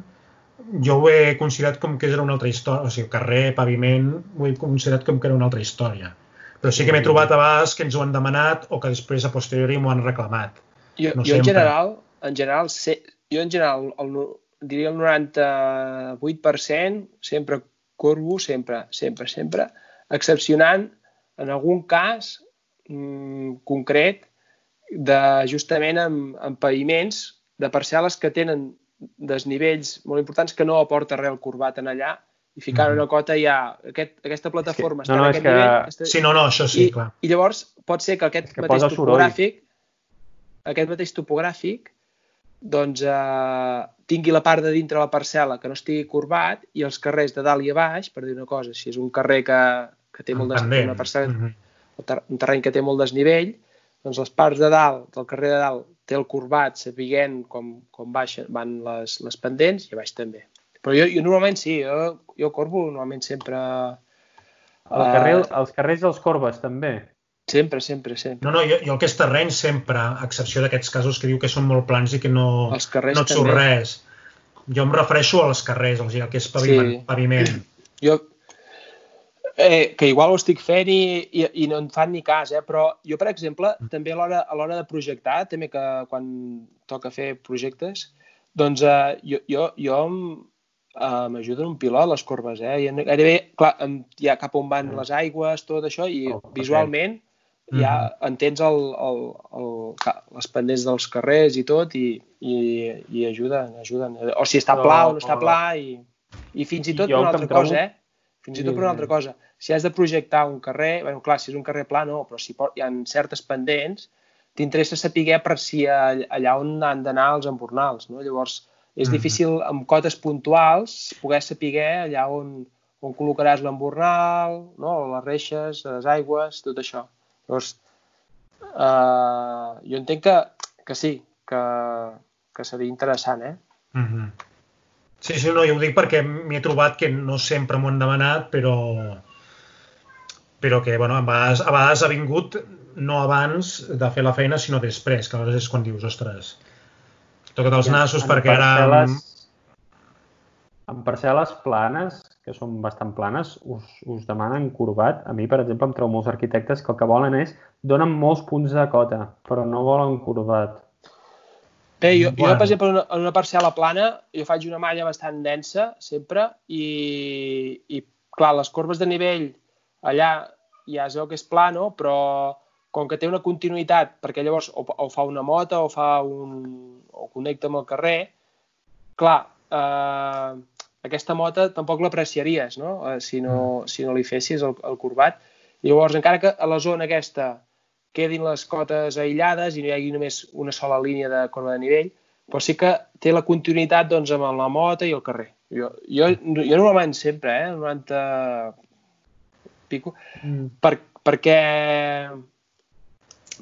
jo ho he considerat com que era una altra història, o sigui, carrer, paviment, ho he considerat com que era una altra història. Però sí que m'he trobat a vegades que ens ho han demanat o que després a posteriori m'ho han reclamat. Jo, no jo en general, en general, sé, jo en general, el, diria el 98% sempre corbo, sempre, sempre, sempre, excepcionant en algun cas mm, concret de, justament amb, amb paviments de parcel·les que tenen desnivells molt importants que no aporta res el corbat en allà i ficant mm. una cota ja aquest, aquesta plataforma és que, està no, no, en aquest que... nivell està... sí, no, no, això sí, I, clar. i llavors pot ser que aquest que mateix topogràfic aquest mateix topogràfic doncs eh, tingui la part de dintre la parcel·la que no estigui corbat i els carrers de dalt i a baix, per dir una cosa, si és un carrer que, que té molt desnivell, una parcel·la, mm -hmm. un terreny que té molt desnivell, doncs les parts de dalt, del carrer de dalt, té el corbat, sapiguent com, com baixen, van les, les pendents i a baix també. Però jo, jo normalment sí, jo, jo corbo normalment sempre... El carrer, uh, els carrers dels corbes també? Sempre, sempre, sempre. No, no, jo, jo el que és terreny sempre, a excepció d'aquests casos que diu que són molt plans i que no, els no et surt res. Jo em refereixo als carrers, o sigui, el que és paviment. Sí. paviment. Jo, eh, que igual ho estic fent i, i, i no en fan ni cas, eh? però jo, per exemple, també a l'hora a de projectar, també que quan toca fer projectes, doncs eh, jo, jo, jo uh, m'ajuden un pilot les corbes, eh? I gairebé, clar, hi ha cap on van les aigües, tot això, i oh, visualment ja mm -hmm. entens el, el, el, les pendents dels carrers i tot i, i, i ajuden, ajuden. O si està pla o no està pla i, i fins i tot una altra trobo... cosa, eh? Fins i tot per una altra cosa. Si has de projectar un carrer, bueno, clar, si és un carrer pla no, però si hi ha certes pendents, t'interessa saber per si allà on han d'anar els embornals, no? Llavors, és -hmm. difícil amb cotes puntuals poder saber allà on, on col·locaràs l'embornal, no? les reixes, les aigües, tot això. Llavors, uh, jo entenc que, que sí, que, que seria interessant, eh? Mm -hmm. Sí, sí, no, jo ho dic perquè m'hi he trobat que no sempre m'ho han demanat, però però que, bueno, a vegades, a vegades ha vingut no abans de fer la feina, sinó després, que aleshores és quan dius, ostres, toca't els nassos perquè ara... En parcel·les planes que són bastant planes, us, us demanen corbat. A mi, per exemple, em trobo molts arquitectes que el que volen és donen molts punts de cota, però no volen corbat. Bé, jo, bueno. jo per exemple, en una, una parcel·la plana, jo faig una malla bastant densa, sempre, i, i clar, les corbes de nivell allà ja es veu que és plano, però com que té una continuïtat, perquè llavors o, o fa una mota o fa un... o connecta amb el carrer, clar, eh, aquesta mota tampoc l'apreciaries, no? Eh, si, no, mm. si no li fessis el, el corbat. Llavors, encara que a la zona aquesta quedin les cotes aïllades i no hi hagi només una sola línia de corba de nivell, però sí que té la continuïtat doncs, amb la mota i el carrer. Jo, jo, jo normalment sempre, eh, 90 pico, mm. per, perquè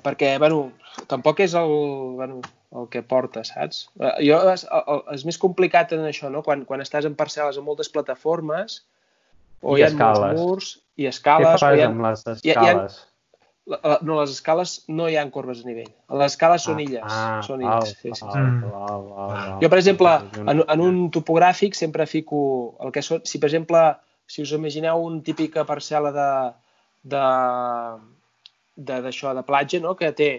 perquè, bueno, tampoc és el, bueno, el que porta, saps? Eh, jo, és, és més complicat en això, no? Quan, quan estàs en parcel·les amb moltes plataformes, o I hi ha escales. molts murs, i escales... Què fas ha, amb les escales? Hi ha, hi ha, no, les escales no hi ha corbes a nivell. Les escales són ah, illes. Ah, són illes. Val, sí, sí, sí. Val, val, val, jo, per exemple, en, en un topogràfic sempre fico el que són... Si, per exemple, si us imagineu un típica parcel·la de, de, d'això, de, de platja, no? que té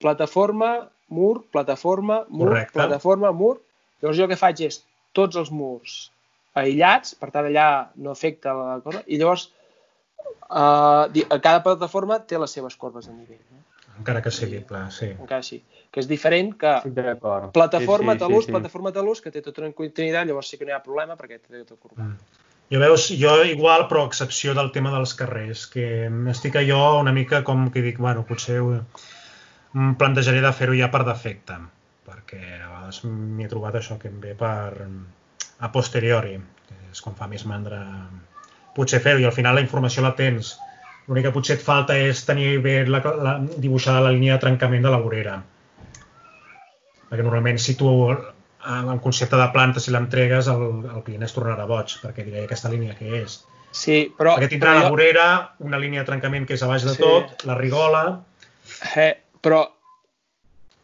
plataforma, mur, plataforma, mur, Correcte. plataforma, mur. Llavors jo el que faig és tots els murs aïllats, per tant allà no afecta la cosa, i llavors uh, cada plataforma té les seves corbes de nivell. No? encara que sigui pla, sí. Encara sí. Que és diferent que d'acord. plataforma Sí, sí, talús, sí, sí. plataforma talús, que té tota una continuïtat, llavors sí que no hi ha problema perquè té tot curvat. Mm. Jo veus, jo igual, però a excepció del tema dels carrers, que estic allò una mica com que dic, bueno, potser ho, em plantejaré de fer-ho ja per defecte, perquè a vegades m'hi he trobat això que em ve per a posteriori, que és com fa més mandra potser fer-ho, i al final la informació la tens. L'únic que potser et falta és tenir bé la, la, dibuixada la línia de trencament de la vorera. Perquè normalment si tu en concepte de planta, si l'entregues, el, el client es tornarà boig, perquè diré aquesta línia que és. Sí, però... Perquè tindrà però la vorera, una línia de trencament que és a baix de Sí. tot, la rigola, Eh, però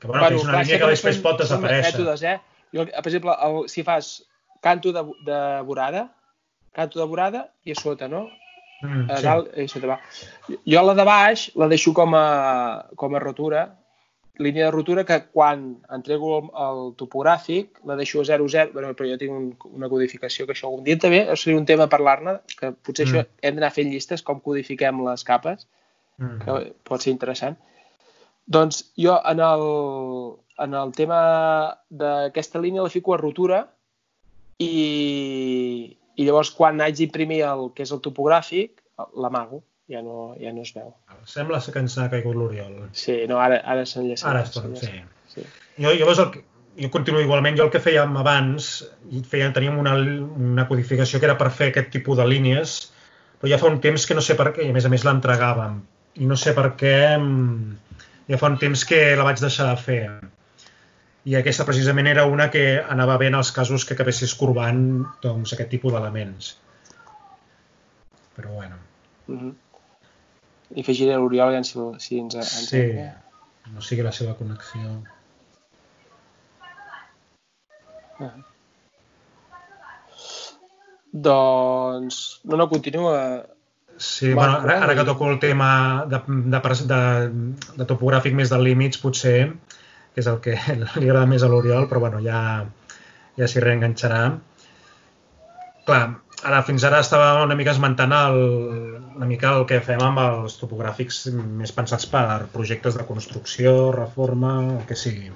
que, bueno, que és una clar, línia que després pot desaparèixer. mètodes, eh? Jo, per exemple, el, si fas canto de, de vorada, canto de vorada i a sota, no? Mm, A sí. dalt i a sota va. Jo la de baix la deixo com a, com a rotura, línia de rotura que quan entrego el, el topogràfic la deixo a 0,0, bueno, però jo tinc un, una codificació que això algun dia també seria un tema a parlar-ne, que potser Mm. això hem d'anar fent llistes, com codifiquem les capes, Mm. que pot ser interessant. Doncs jo en el, en el tema d'aquesta línia la fico a rotura i, i llavors quan haig d'imprimir el que és el topogràfic l'amago, ja no, ja no es veu. Sembla que ens ha caigut l'Oriol. Sí, no, ara, ara s'enllaça. Ara es torna, sí. sí. Jo, llavors, el que, jo continuo igualment, jo el que fèiem abans, i feia, teníem una, una codificació que era per fer aquest tipus de línies, però ja fa un temps que no sé per què, i a més a més l'entregàvem, i no sé per què, mm, ja fa un temps que la vaig deixar de fer. I aquesta precisament era una que anava bé en els casos que acabessis corbant doncs, aquest tipus d'elements. Però bueno, Mm -hmm. I afegiré l'Oriol ja si, si ens, ens sí, no sigui la seva connexió. Ah. Doncs... No, no, continua. Sí, Va, bueno, ara, ara que i- toco el tema de, de, de, de topogràfic més de límits, potser, que és el que [laughs] li agrada més a l'Oriol, però bueno, ja, ja s'hi reenganxarà. Clar, ara fins ara estava una mica esmentant el, una mica el que fem amb els topogràfics més pensats per projectes de construcció, reforma, el que sigui.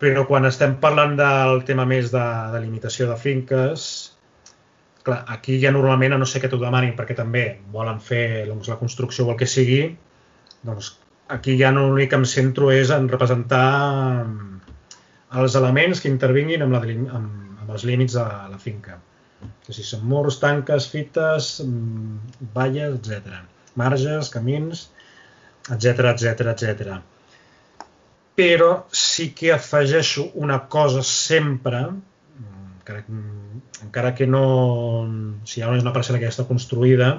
Però quan estem parlant del tema més de, de limitació de finques, clar, aquí ja normalment, a no ser que t'ho demanin perquè també volen fer doncs, la construcció o el que sigui, doncs aquí ja no l'únic que em centro és en representar mm, els elements que intervinguin amb, la, amb, amb els límits de la finca. Que si són murs, tanques, fites, mm, valles, etc. Marges, camins, etc etc etc. Però sí que afegeixo una cosa sempre, mm, encara, encara que no... Si ja no és una parcel·la que ja està construïda,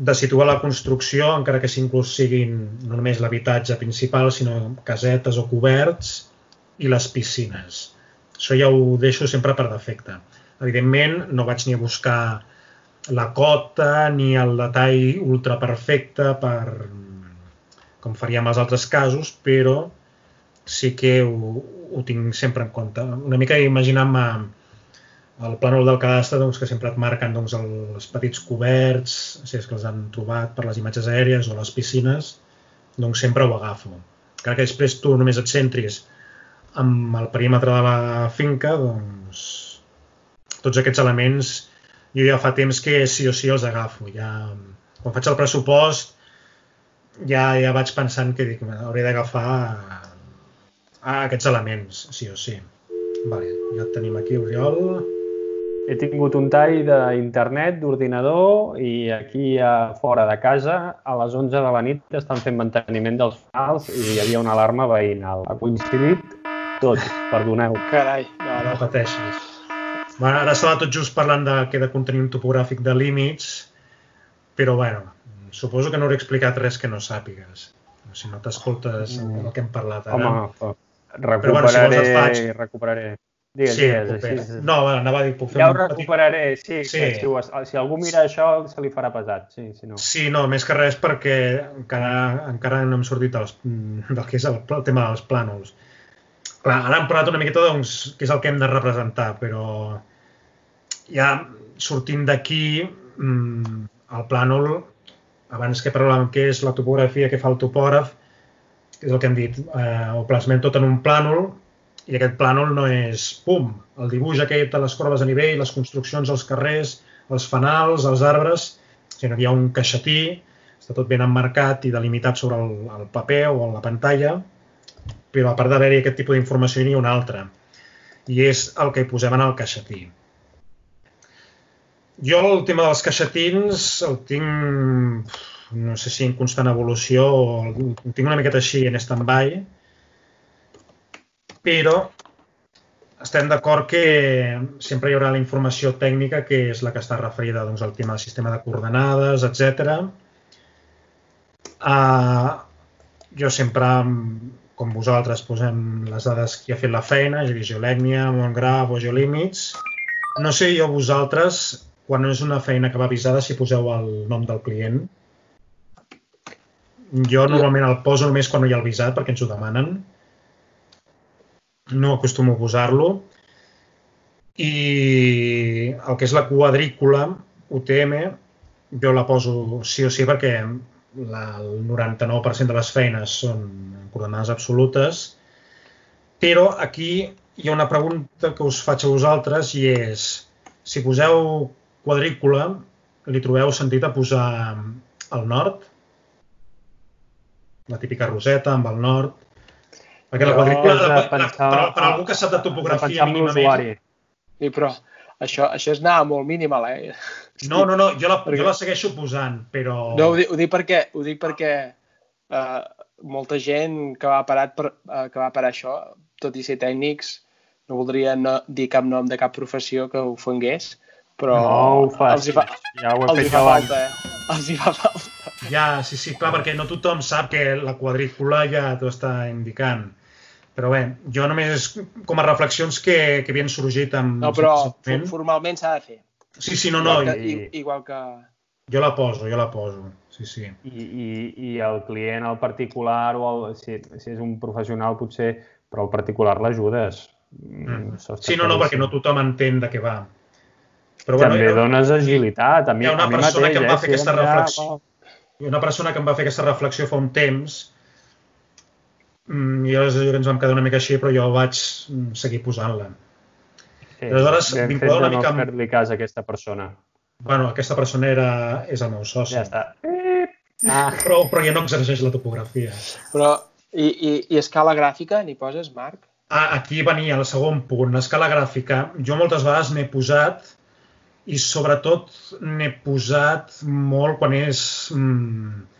de situar la construcció, encara que si inclús siguin no només l'habitatge principal, sinó casetes o coberts i les piscines. Això ja ho deixo sempre per defecte. Evidentment, no vaig ni a buscar la cota ni el detall ultraperfecte per, com faríem als altres casos, però sí que ho, ho tinc sempre en compte. Una mica imaginant-me el plànol del cadastre doncs, que sempre et marquen doncs, el, els petits coberts, si és que els han trobat per les imatges aèries o les piscines, doncs sempre ho agafo. Encara que després tu només et centris amb el perímetre de la finca, doncs tots aquests elements jo ja fa temps que sí o sí els agafo. Ja, quan faig el pressupost ja, ja vaig pensant que dic, hauré d'agafar ah, aquests elements, sí o sí. Vale, ja tenim aquí, Oriol. He tingut un tall d'internet, d'ordinador i aquí a fora de casa a les 11 de la nit estan fent manteniment dels fanals i hi havia una alarma veïnal. Ha coincidit tot, perdoneu. Carai, no, No no. pateixis. Bueno, ara estava tot just parlant de, que de contenir un topogràfic de límits, però bueno, suposo que no hauré explicat res que no sàpigues. Si no t'escoltes Mm. el que hem parlat ara. Home, bueno, recuperaré, si vols faig. recuperaré. Digues, sí, digues, puc fer. així. No, va, anava a dir, puc fer ja ho un petit... recuperaré, sí, Sí. Que si, ho, si algú mira això se li farà pesat, sí, si no. Sí, no, més que res perquè encara, encara no hem sortit dels, del que és el, el tema dels plànols. Clar, ara hem parlat una miqueta doncs, què és el que hem de representar, però ja sortint d'aquí, mm, el plànol abans que parlàvem què és la topografia que fa el topògraf, que és el que hem dit, eh, ho plasmem tot en un plànol i aquest plànol no és, pum, el dibuix aquest de les corbes a nivell, les construccions als carrers, els fanals, els arbres, sinó que hi ha un caixetí, està tot ben emmarcat i delimitat sobre el, el paper o la pantalla, però a part d'haver-hi aquest tipus d'informació n'hi ha una altra, i és el que hi posem en el caixetí. Jo el tema dels caixetins el tinc, no sé si en constant evolució, el tinc una miqueta així en stand-by, però estem d'acord que sempre hi haurà la informació tècnica que és la que està referida doncs, al tema del sistema de coordenades, etc. Uh, jo sempre, com vosaltres, posem les dades qui ha fet la feina, és a dir, Geolècnia, Montgraf o. No sé jo vosaltres, quan és una feina que va avisada, si poseu el nom del client. Jo normalment el poso només quan no hi ha el visat, perquè ens ho demanen no acostumo a posar-lo. I el que és la quadrícula UTM, jo la poso sí o sí perquè la, el 99% de les feines són coordenades absolutes, però aquí hi ha una pregunta que us faig a vosaltres i és, si poseu quadrícula, li trobeu sentit a posar el nord? La típica roseta amb el nord, perquè la quadrícula, de la, pensar- per, per algú que sap de topografia en mínimament... Sí, però això, això és anar molt minimal, eh? [laughs] No, no, no, jo la, Perquè- jo la segueixo posant, però... No, ho dic, ho dic perquè, ho dic perquè uh, molta gent que va parat per, uh, que va parar això, tot i ser tècnics, no voldria no, dir cap nom de cap professió que ho fongués, però No ho els facis. hi fa, Ja ho he els hi fet fa abans. falta, eh? Els hi fa falta. Ja, sí, sí, clar, perquè no tothom sap que la quadrícula ja t'ho està indicant. Però bé, jo només com a reflexions que, que havien sorgit amb... No, però for- formalment s'ha de fer. Sí, sí, no, no, igual, que, i, igual que... jo la poso, jo la poso, sí, sí. I, i, i el client, el particular, o el, si, si és un professional potser, però el particular l'ajudes. Mm. Està Sí, no, no, perquè no tothom entén de què va. Però També hi ha- dones agilitat. A mi, hi ha una a mi persona mateix, que em va eh, fer si aquesta reflexió. hi ha una persona que em va fer aquesta reflexió fa un temps mm, i aleshores ens vam quedar una mica així, però jo vaig mm, seguir posant-la. Sí, Aleshores, vinculada una de no mica amb- fer-li cas a aquesta persona. Bueno, aquesta persona era, és el meu soci. Ja està. Ah, Però, però ja no exerceix la topografia. Però, i, i, i escala gràfica, n'hi poses, Marc? Ah, aquí venia el segon punt, l'escala gràfica. Jo moltes vegades n'he posat i sobretot n'he posat molt quan és mm, a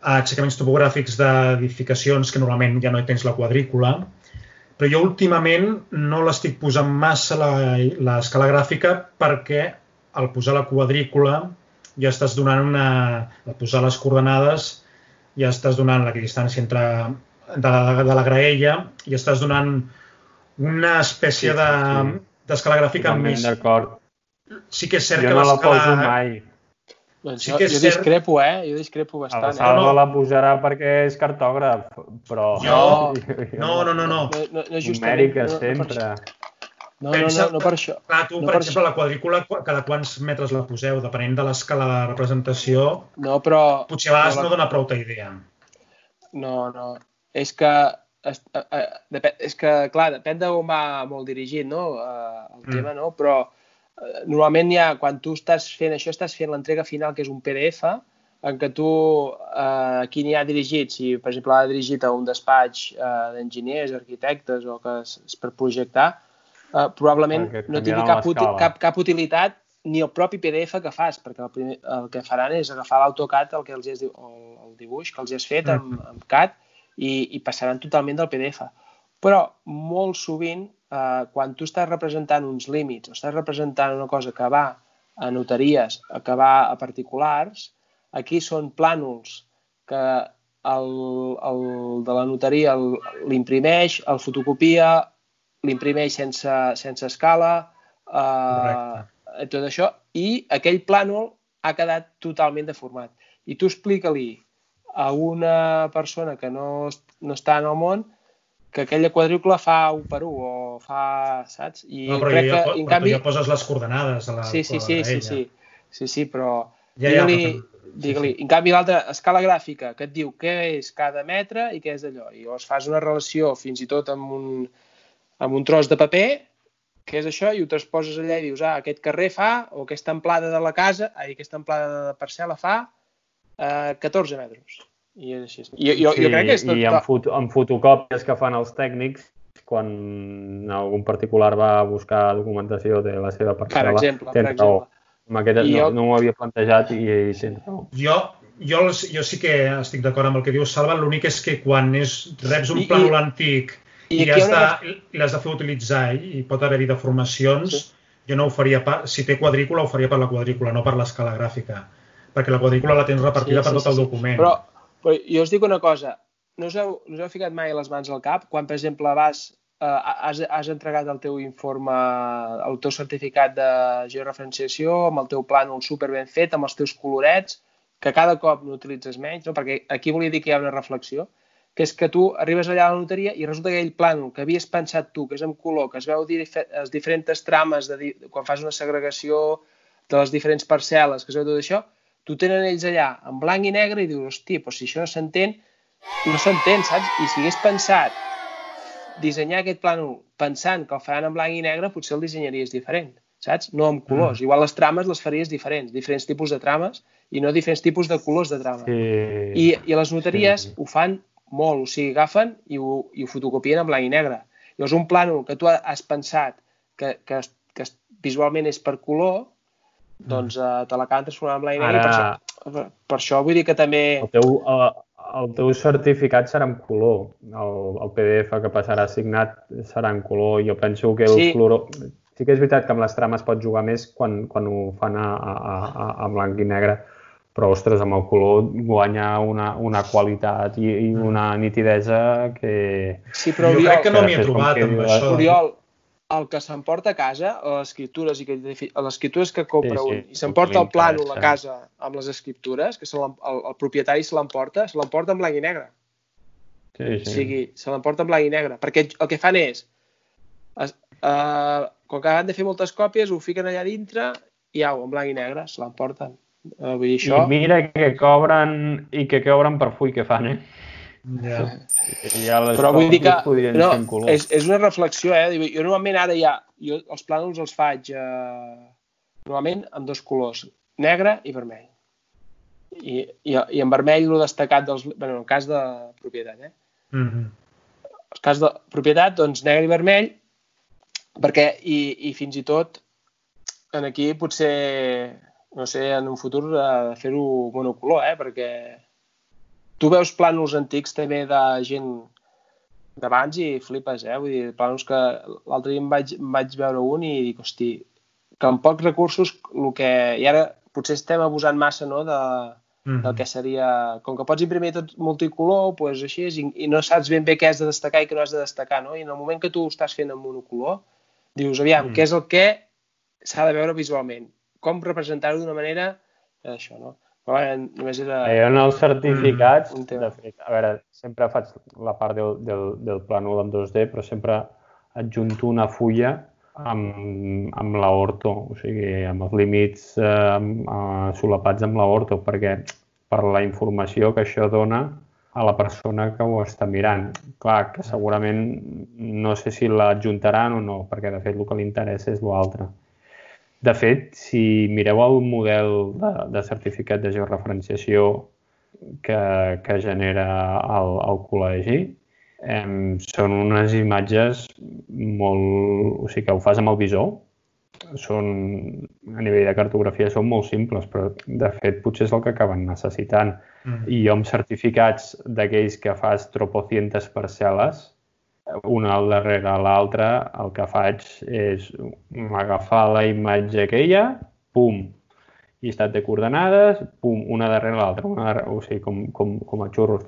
aixecaments topogràfics d'edificacions que normalment ja no hi tens la quadrícula, però jo últimament no l'estic posant massa la- l'escala gràfica perquè al posar la quadrícula ja estàs donant una... al posar les coordenades ja estàs donant la distància entre de la, de la graella i estàs donant una espècie Sí, de sí, sí. d'escala gràfica totalment més... d'acord. Sí que és cert Jo que no la l'escala... poso mai. Doncs Sí jo, que és jo cert- discrepo, eh? Jo discrepo bastant. Eh? Salva no. la posarà perquè és cartògraf, però... Jo- [laughs] No, no, no, no. No, no, no justament. Numèrica, no, no, sempre. això. No, no, Pensa- no, no per això. Clar, tu, No per per exemple, la quadrícula, qu- cada quants metres la poseu, depenent de l'escala de representació, No, però... potser a vegades la- no dona prou idea. No, no. És que, es, eh, eh, depèn, és que, clar, depèn d'on va molt dirigit, no?, eh, el Mm. tema, no? Però eh, normalment ja, quan tu estàs fent això, estàs fent l'entrega final, que és un PDF, en què tu, eh, qui n'hi ha dirigit, si per exemple ha dirigit a un despatx eh, d'enginyers, arquitectes o que és, és per projectar, eh, probablement no tingui cap, uti, cap, cap utilitat ni el propi PDF que fas, perquè el, primer, el que faran és agafar l'AutoCAD, el que els has, el, el dibuix que els has fet amb, amb CAD, i, i passaran totalment del PDF. Però molt sovint, eh, quan tu estàs representant uns límits o estàs representant una cosa que va a notaries, que va a particulars, aquí són plànols que el, el de la notaria el- l'imprimeix, el fotocopia, l'imprimeix sense, sense escala, eh, tot això, i aquell plànol ha quedat totalment deformat. I tu explica-li a una persona que no, no està en el món que aquella quadrícula fa 1 per 1 o fa, saps? I No, jo però crec ja, que, en però canvi... tu ja poses les coordenades a la, Sí, sí, sí, sí, sí, sí, sí, però Ja, ja, digue-li, però- digue-li. En canvi, l'altra, escala gràfica, que et diu què és cada metre i què és allò. I llavors fas una relació fins i tot amb un, amb un tros de paper, què és això, i ho transposes allà i dius, ah, aquest carrer fa, o aquesta amplada de la casa, ai, aquesta amplada de parcel·la fa eh, 14 metres. I és així. I, jo, jo crec que és tot... I amb, foto, amb fotocòpies que fan els tècnics, quan algun particular va a buscar documentació de la seva per parcel·la, exemple, per tens raó. exemple. Amb aquest, I no, jo- no m'ho havia plantejat i, i tens raó. Jo, jo, jo sí que estic d'acord amb el que diu Salva, l'únic és que quan és, reps un I- plànol i- antic i i, aquí hi ha has una de, i l'has de fer utilitzar i, i pot haver-hi deformacions, Sí. jo no ho faria, pa, si té quadrícula, ho faria per la quadrícula, no per l'escala gràfica. Perquè la quadrícula la tens repartida per tot el document. Però, però jo us dic una cosa, no us, heu, no us heu ficat mai les mans al cap quan, per exemple, vas, eh, has, has entregat el teu informe, el teu certificat de georreferenciació, amb el teu plànol super ben fet, amb els teus colorets, que cada cop n'utilitzes menys, no? perquè aquí volia dir que hi ha una reflexió, que és que tu arribes allà a la notaria i resulta que aquell plànol que havies pensat tu, que és en color, que es veu dif les diferents trames de, quan fas una segregació de les diferents parcel·les, que es veu tot això, tu tenen ells allà en blanc i negre i dius, hòstia, però si això no s'entén, no s'entén, saps? I si hagués pensat dissenyar aquest plànol pensant que el faran en blanc i negre, potser el dissenyaries diferent, saps? No amb colors. Mm. Igual les trames les faries diferents, diferents tipus de trames i no diferents tipus de colors de trama. Sí. I, I les notaries Sí. ho fan molt, o sigui, agafen i ho, i ho fotocopien en blanc i negre. Llavors, un plànol que tu has pensat que, que, que visualment és per color, doncs eh, te en blanc i negre. i Per, Ara- això, per, per això vull dir que també... El teu, el, el teu certificat serà en color. El, el PDF que passarà signat serà en color. Jo penso que el Sí. fluoro... Sí que és veritat que amb les trames pot jugar més quan, quan ho fan a, a, a, a blanc i negre, però, ostres, amb el color guanya una, una qualitat i, i una nitidesa que... Sí, però jo Oriol, crec que no m'hi he trobat amb això. Oriol, el que s'emporta a casa, a les escriptures, i que, a les escriptures que compra Sí, sí, un, i s'emporta el plànol a casa amb les escriptures, que se el, el propietari se l'emporta, se l'emporta en blanc i negre. Sí, O sí. sigui, se l'emporta en blanc i negre. Perquè el que fan és, es, uh, com que han de fer moltes còpies, ho fiquen allà dintre i au, en blanc i negre, se l'emporten. Uh, vull dir, això... I mira que cobren i que cobren per full que fan, eh? Ja. Ja les Però vull dir que no, en és, és una reflexió, eh? Jo normalment ara ja, jo els plànols els faig eh, normalment amb dos colors, negre i vermell. I, i, i en vermell el destacat dels... Bueno, en el cas de propietat, eh? Mm -hmm. el cas de propietat, doncs negre i vermell, perquè, i, i fins i tot, en aquí potser, no sé, en un futur eh, fer-ho monocolor, eh? perquè tu veus plànols antics també de gent d'abans i flipes, eh? Vull dir, plànols que l'altre dia em vaig, em vaig veure un i dic, hosti, que amb pocs recursos, el que... I ara potser estem abusant massa, no?, de, Mm del que seria... Com que pots imprimir tot multicolor, doncs així és, i, i no saps ben bé què has de destacar i què no has de destacar, no? I en el moment que tu ho estàs fent en monocolor, dius, aviam, Mm. què és el que s'ha de veure visualment? Com representar-ho d'una manera... Això, no? Però bueno, només era... Eh, en els certificats, Mm, de fet, a veure, sempre faig la part del, del, del plànol en 2D, però sempre adjunto una fulla amb, amb l'orto, o sigui, amb els límits eh, eh, solapats amb l'orto, perquè per la informació que això dona a la persona que ho està mirant. Clar, que segurament no sé si l'adjuntaran o no, perquè de fet el que li interessa és l'altre. De fet, si mireu el model de, de certificat de georreferenciació que, que genera el, el col·legi, em, són unes imatges molt... O sigui, que ho fas amb el visor. Són, a nivell de cartografia són molt simples, però de fet potser és el que acaben necessitant. Mm. I jo amb certificats d'aquells que fas tropocientes parcel·les, una al darrere l'altra, el que faig és agafar la imatge aquella, pum, llistat de coordenades, pum, una darrere l'altra, una o sigui, com, com, com a xurros.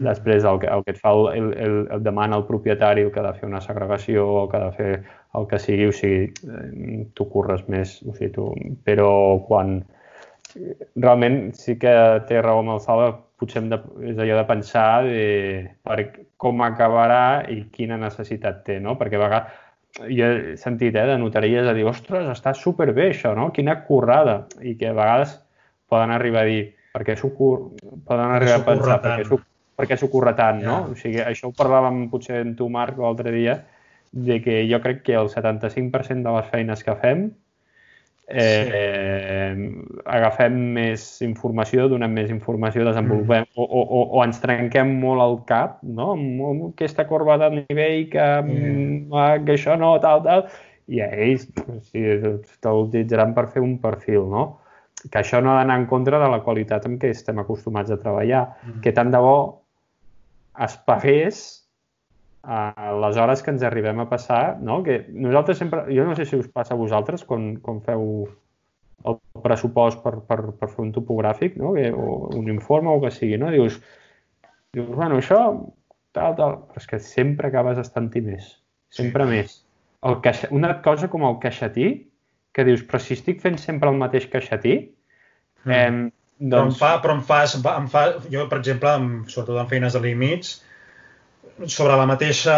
Després el que, el que et fa el, el, el, el demana el propietari el que ha de fer una segregació, el que ha de fer el que sigui, o sigui, eh, tu curres més, o sigui, tu... però quan realment sí que té raó amb el Salva, potser hem de, és allò de pensar de, per com acabarà i quina necessitat té, no? Perquè a vegades jo he sentit eh, de notaries a dir, ostres, està superbé això, no? Quina currada. I que a vegades poden arribar a dir perquè s'ho poden arribar a pensar s'ho perquè s'ho curra tant, no? Ja. O sigui, això ho parlàvem potser amb tu, Marc, l'altre dia, de que jo crec que el 75% de les feines que fem eh, sí. agafem més informació, donem més informació, desenvolupem mm. o, o, o ens trenquem molt el cap, no? Amb aquesta corba de nivell que, mm. que això no, tal, tal, i a ells sí, te'l utilitzaran per fer un perfil, no? Que això no ha d'anar en contra de la qualitat amb què estem acostumats a treballar, mm. que tant de bo es pagués a les hores que ens arribem a passar, no? Que nosaltres sempre, jo no sé si us passa a vosaltres quan, quan feu el pressupost per, per, per fer un topogràfic, no? Que, o un informe o que sigui, no? Dius, dius bueno, això, tal, tal, però és que sempre acabes estant-hi més, sempre sí. més. El caixa, una cosa com el caixetí, que dius, però si estic fent sempre el mateix caixetí, mm. eh, doncs... Però em fa, però em fa, em fa, jo, per exemple, amb, sobretot en feines de límits, sobre la mateixa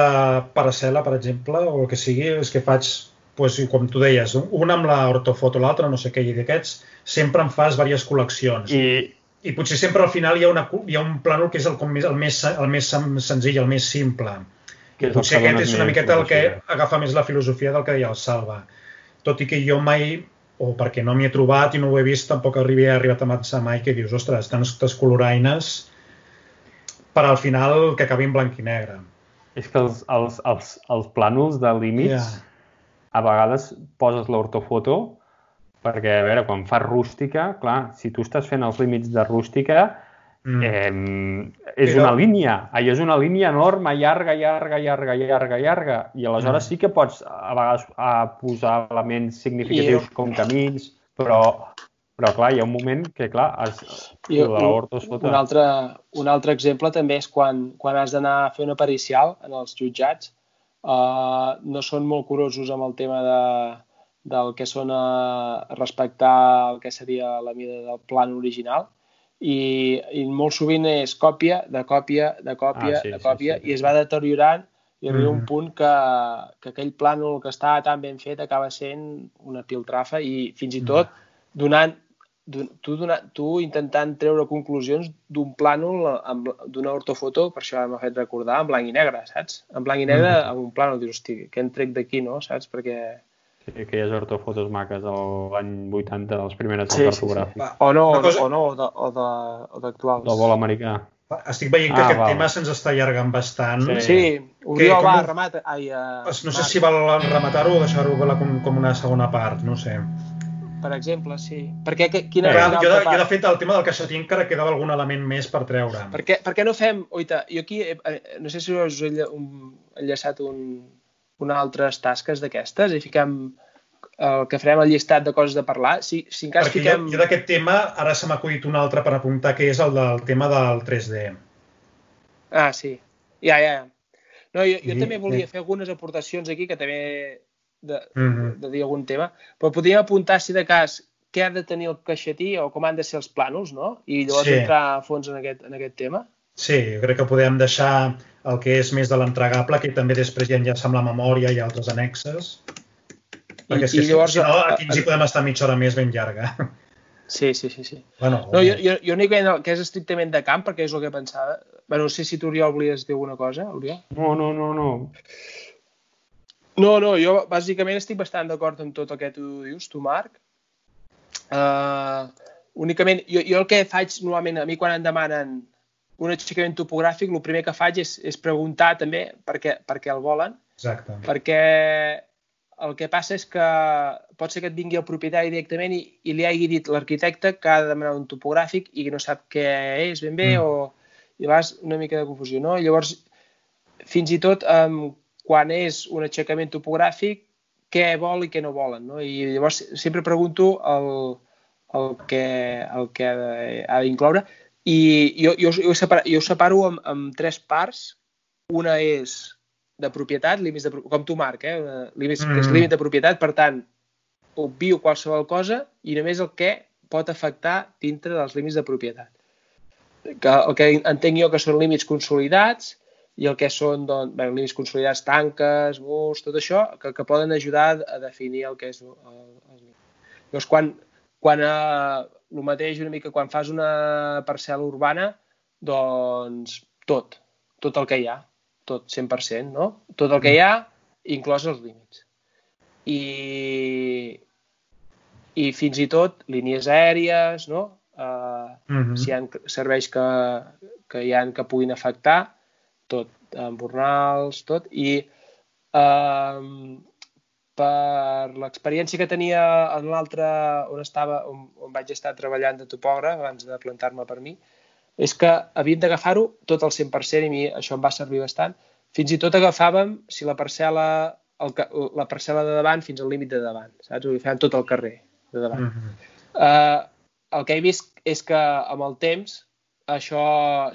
parcel·la, per exemple, o el que sigui, és que faig, pues, com tu deies, un amb la ortofoto, l'altre no sé què, i d'aquests sempre em fas diverses col·leccions. I, I potser sempre al final hi ha, una, hi ha un plànol que és el, com més, el, més, el més senzill, el més simple. Que és potser aquest és una miqueta el que agafa més la filosofia del que deia el Salva. Tot i que jo mai, o perquè no m'hi he trobat i no ho he vist, tampoc arribi, he arribat a pensar mai que dius, ostres, tantes coloraines per al final que acabi en blanc i negre. És que els, els, els, els plànols de límits yeah. a vegades poses l'ortofoto perquè, a veure, quan fas rústica, clar, si tu estàs fent els límits de rústica, mm. eh, és Però... una línia, allò és una línia enorme, llarga, llarga, llarga, llarga, llarga, i aleshores mm. sí que pots a vegades a posar elements significatius I... com camins, però però, clar, hi ha un moment que, clar, es, I, l'aorto es fota... Un altre, un altre exemple també és quan, quan has d'anar a fer una pericial en els jutjats, uh, no són molt curosos amb el tema de, del que són a respectar el que seria la mida del plan original. I, i molt sovint és còpia, de còpia, de còpia, ah, sí, de còpia, sí, sí, i es va deteriorant i arriba mm. un punt que, que aquell plànol que està tan ben fet acaba sent una piltrafa i fins i tot donant tu, donar, tu intentant treure conclusions d'un plànol d'una ortofoto, per això m'ha fet recordar, en blanc i negre, saps? En blanc i negre, mm. amb un plànol, dius, hosti, què en trec d'aquí, no? Saps? Perquè... Sí, aquelles ortofotos maques de l'any 80, de les primeres sí, cartogràfiques. Sí, sí. O no, cosa... o no, o d'actuals. Del vol americà. Estic veient que ah, aquest val. tema se'ns està allargant bastant. Sí, sí. Oriol, va, remata. Ai, uh, no sé si val rematar-ho o deixar-ho com, com una segona part, no sé per exemple, sí. Perquè quina eh, jo, de, jo, de fet, el tema del caixetí encara quedava algun element més per treure. Per què, per què no fem... Oita, jo aquí, eh, no sé si us he enllaçat un, una altres tasques d'aquestes i fiquem el que farem el llistat de coses de parlar. Si, si en cas Perquè fiquem... jo, jo d'aquest tema ara se m'ha acudit un altre per apuntar, que és el del tema del 3D. Ah, sí. Ja, ja. No, jo, jo I, també volia fer algunes aportacions aquí que també de, mm -hmm. de dir algun tema, però podríem apuntar, si de cas, què ha de tenir el caixetí o com han de ser els plànols, no? I llavors sí. entrar a fons en aquest, en aquest tema. Sí, jo crec que podem deixar el que és més de l'entregable, que també després ja enllaça amb la memòria i altres annexes. Perquè I, és que i llavors, si, si no, aquí ens hi podem estar mitja hora més ben llarga. [laughs] Sí, sí, sí. sí. Bueno, no, jo, jo, jo únicament el que és estrictament de camp, perquè és el que pensava. Bueno, no sé si tu, Oriol, volies dir alguna cosa, Oriol? No, no, no, no. No, no, jo bàsicament estic bastant d'acord amb tot el que tu dius, tu, Marc. Uh, únicament, jo, jo el que faig normalment, a mi quan em demanen un aixecament topogràfic, el primer que faig és, és preguntar també per què, per què el volen. Exacte. Perquè el que passa és que pot ser que et vingui el propietari directament i, i li hagi dit l'arquitecte que ha de demanar un topogràfic i no sap què és ben bé mm. o i vas una mica de confusió, no? I llavors, fins i tot, um, quan és un aixecament topogràfic, què vol i què no volen. No? I llavors sempre pregunto el, el que, el que ha d'incloure. I jo, jo, jo, separo, jo separo amb, amb tres parts. Una és de propietat, límits de, com tu, Marc, eh? límits, mm. que és límit de propietat, per tant, obvio qualsevol cosa i només el que pot afectar dintre dels límits de propietat. Que, el que entenc jo que són límits consolidats, i el que són doncs, bé, límits consolidats, tanques, murs, tot això, que, que poden ajudar a definir el que és el, el, Llavors, quan quan a, el mateix una mica quan fas una parcel·la urbana, doncs tot, tot el que hi ha, tot 100%, no? Tot el que hi ha, inclòs els límits. I, i fins i tot línies aèries, no? Uh, uh -huh. Si hi ha serveis que, que hi ha que puguin afectar, tot, embornals, tot, i uh, per l'experiència que tenia en l'altre on estava, on, on vaig estar treballant de topògraf abans de plantar-me per mi, és que havíem d'agafar-ho tot al 100% i mi això em va servir bastant. Fins i tot agafàvem, si la parcel·la, el, la parcel·la de davant fins al límit de davant, saps? Ho fèiem tot el carrer de davant. Uh -huh. uh, el que he vist és que amb el temps això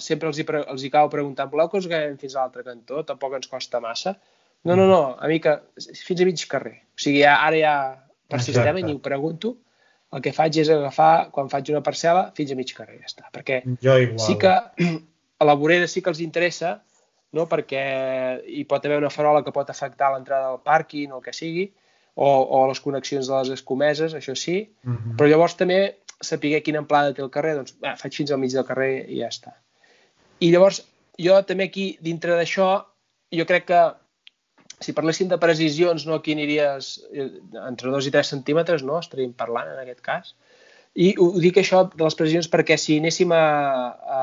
sempre els hi, els hi cau preguntar voleu que us aganem fins a l'altre cantó? Tampoc ens costa massa no, no, no, a mi que fins a mig carrer. O sigui, ara ja per Exacte. sistema ni ho pregunto, el que faig és agafar, quan faig una parcel·la, fins a mig carrer, ja està. Perquè jo igual. sí que [clears throat] a la vorera sí que els interessa, no? perquè hi pot haver una farola que pot afectar l'entrada del pàrquing o el que sigui, o, o les connexions de les escomeses, això sí, uh mhm. -huh. però llavors també saber quina amplada té el carrer, doncs eh, faig fins al mig del carrer i ja està. I llavors, jo també aquí, dintre d'això, jo crec que si parléssim de precisions, no, aquí aniries eh, entre 2 i 3 centímetres, no? Estaríem parlant en aquest cas. I ho dic això de les precisions perquè si anéssim a, a,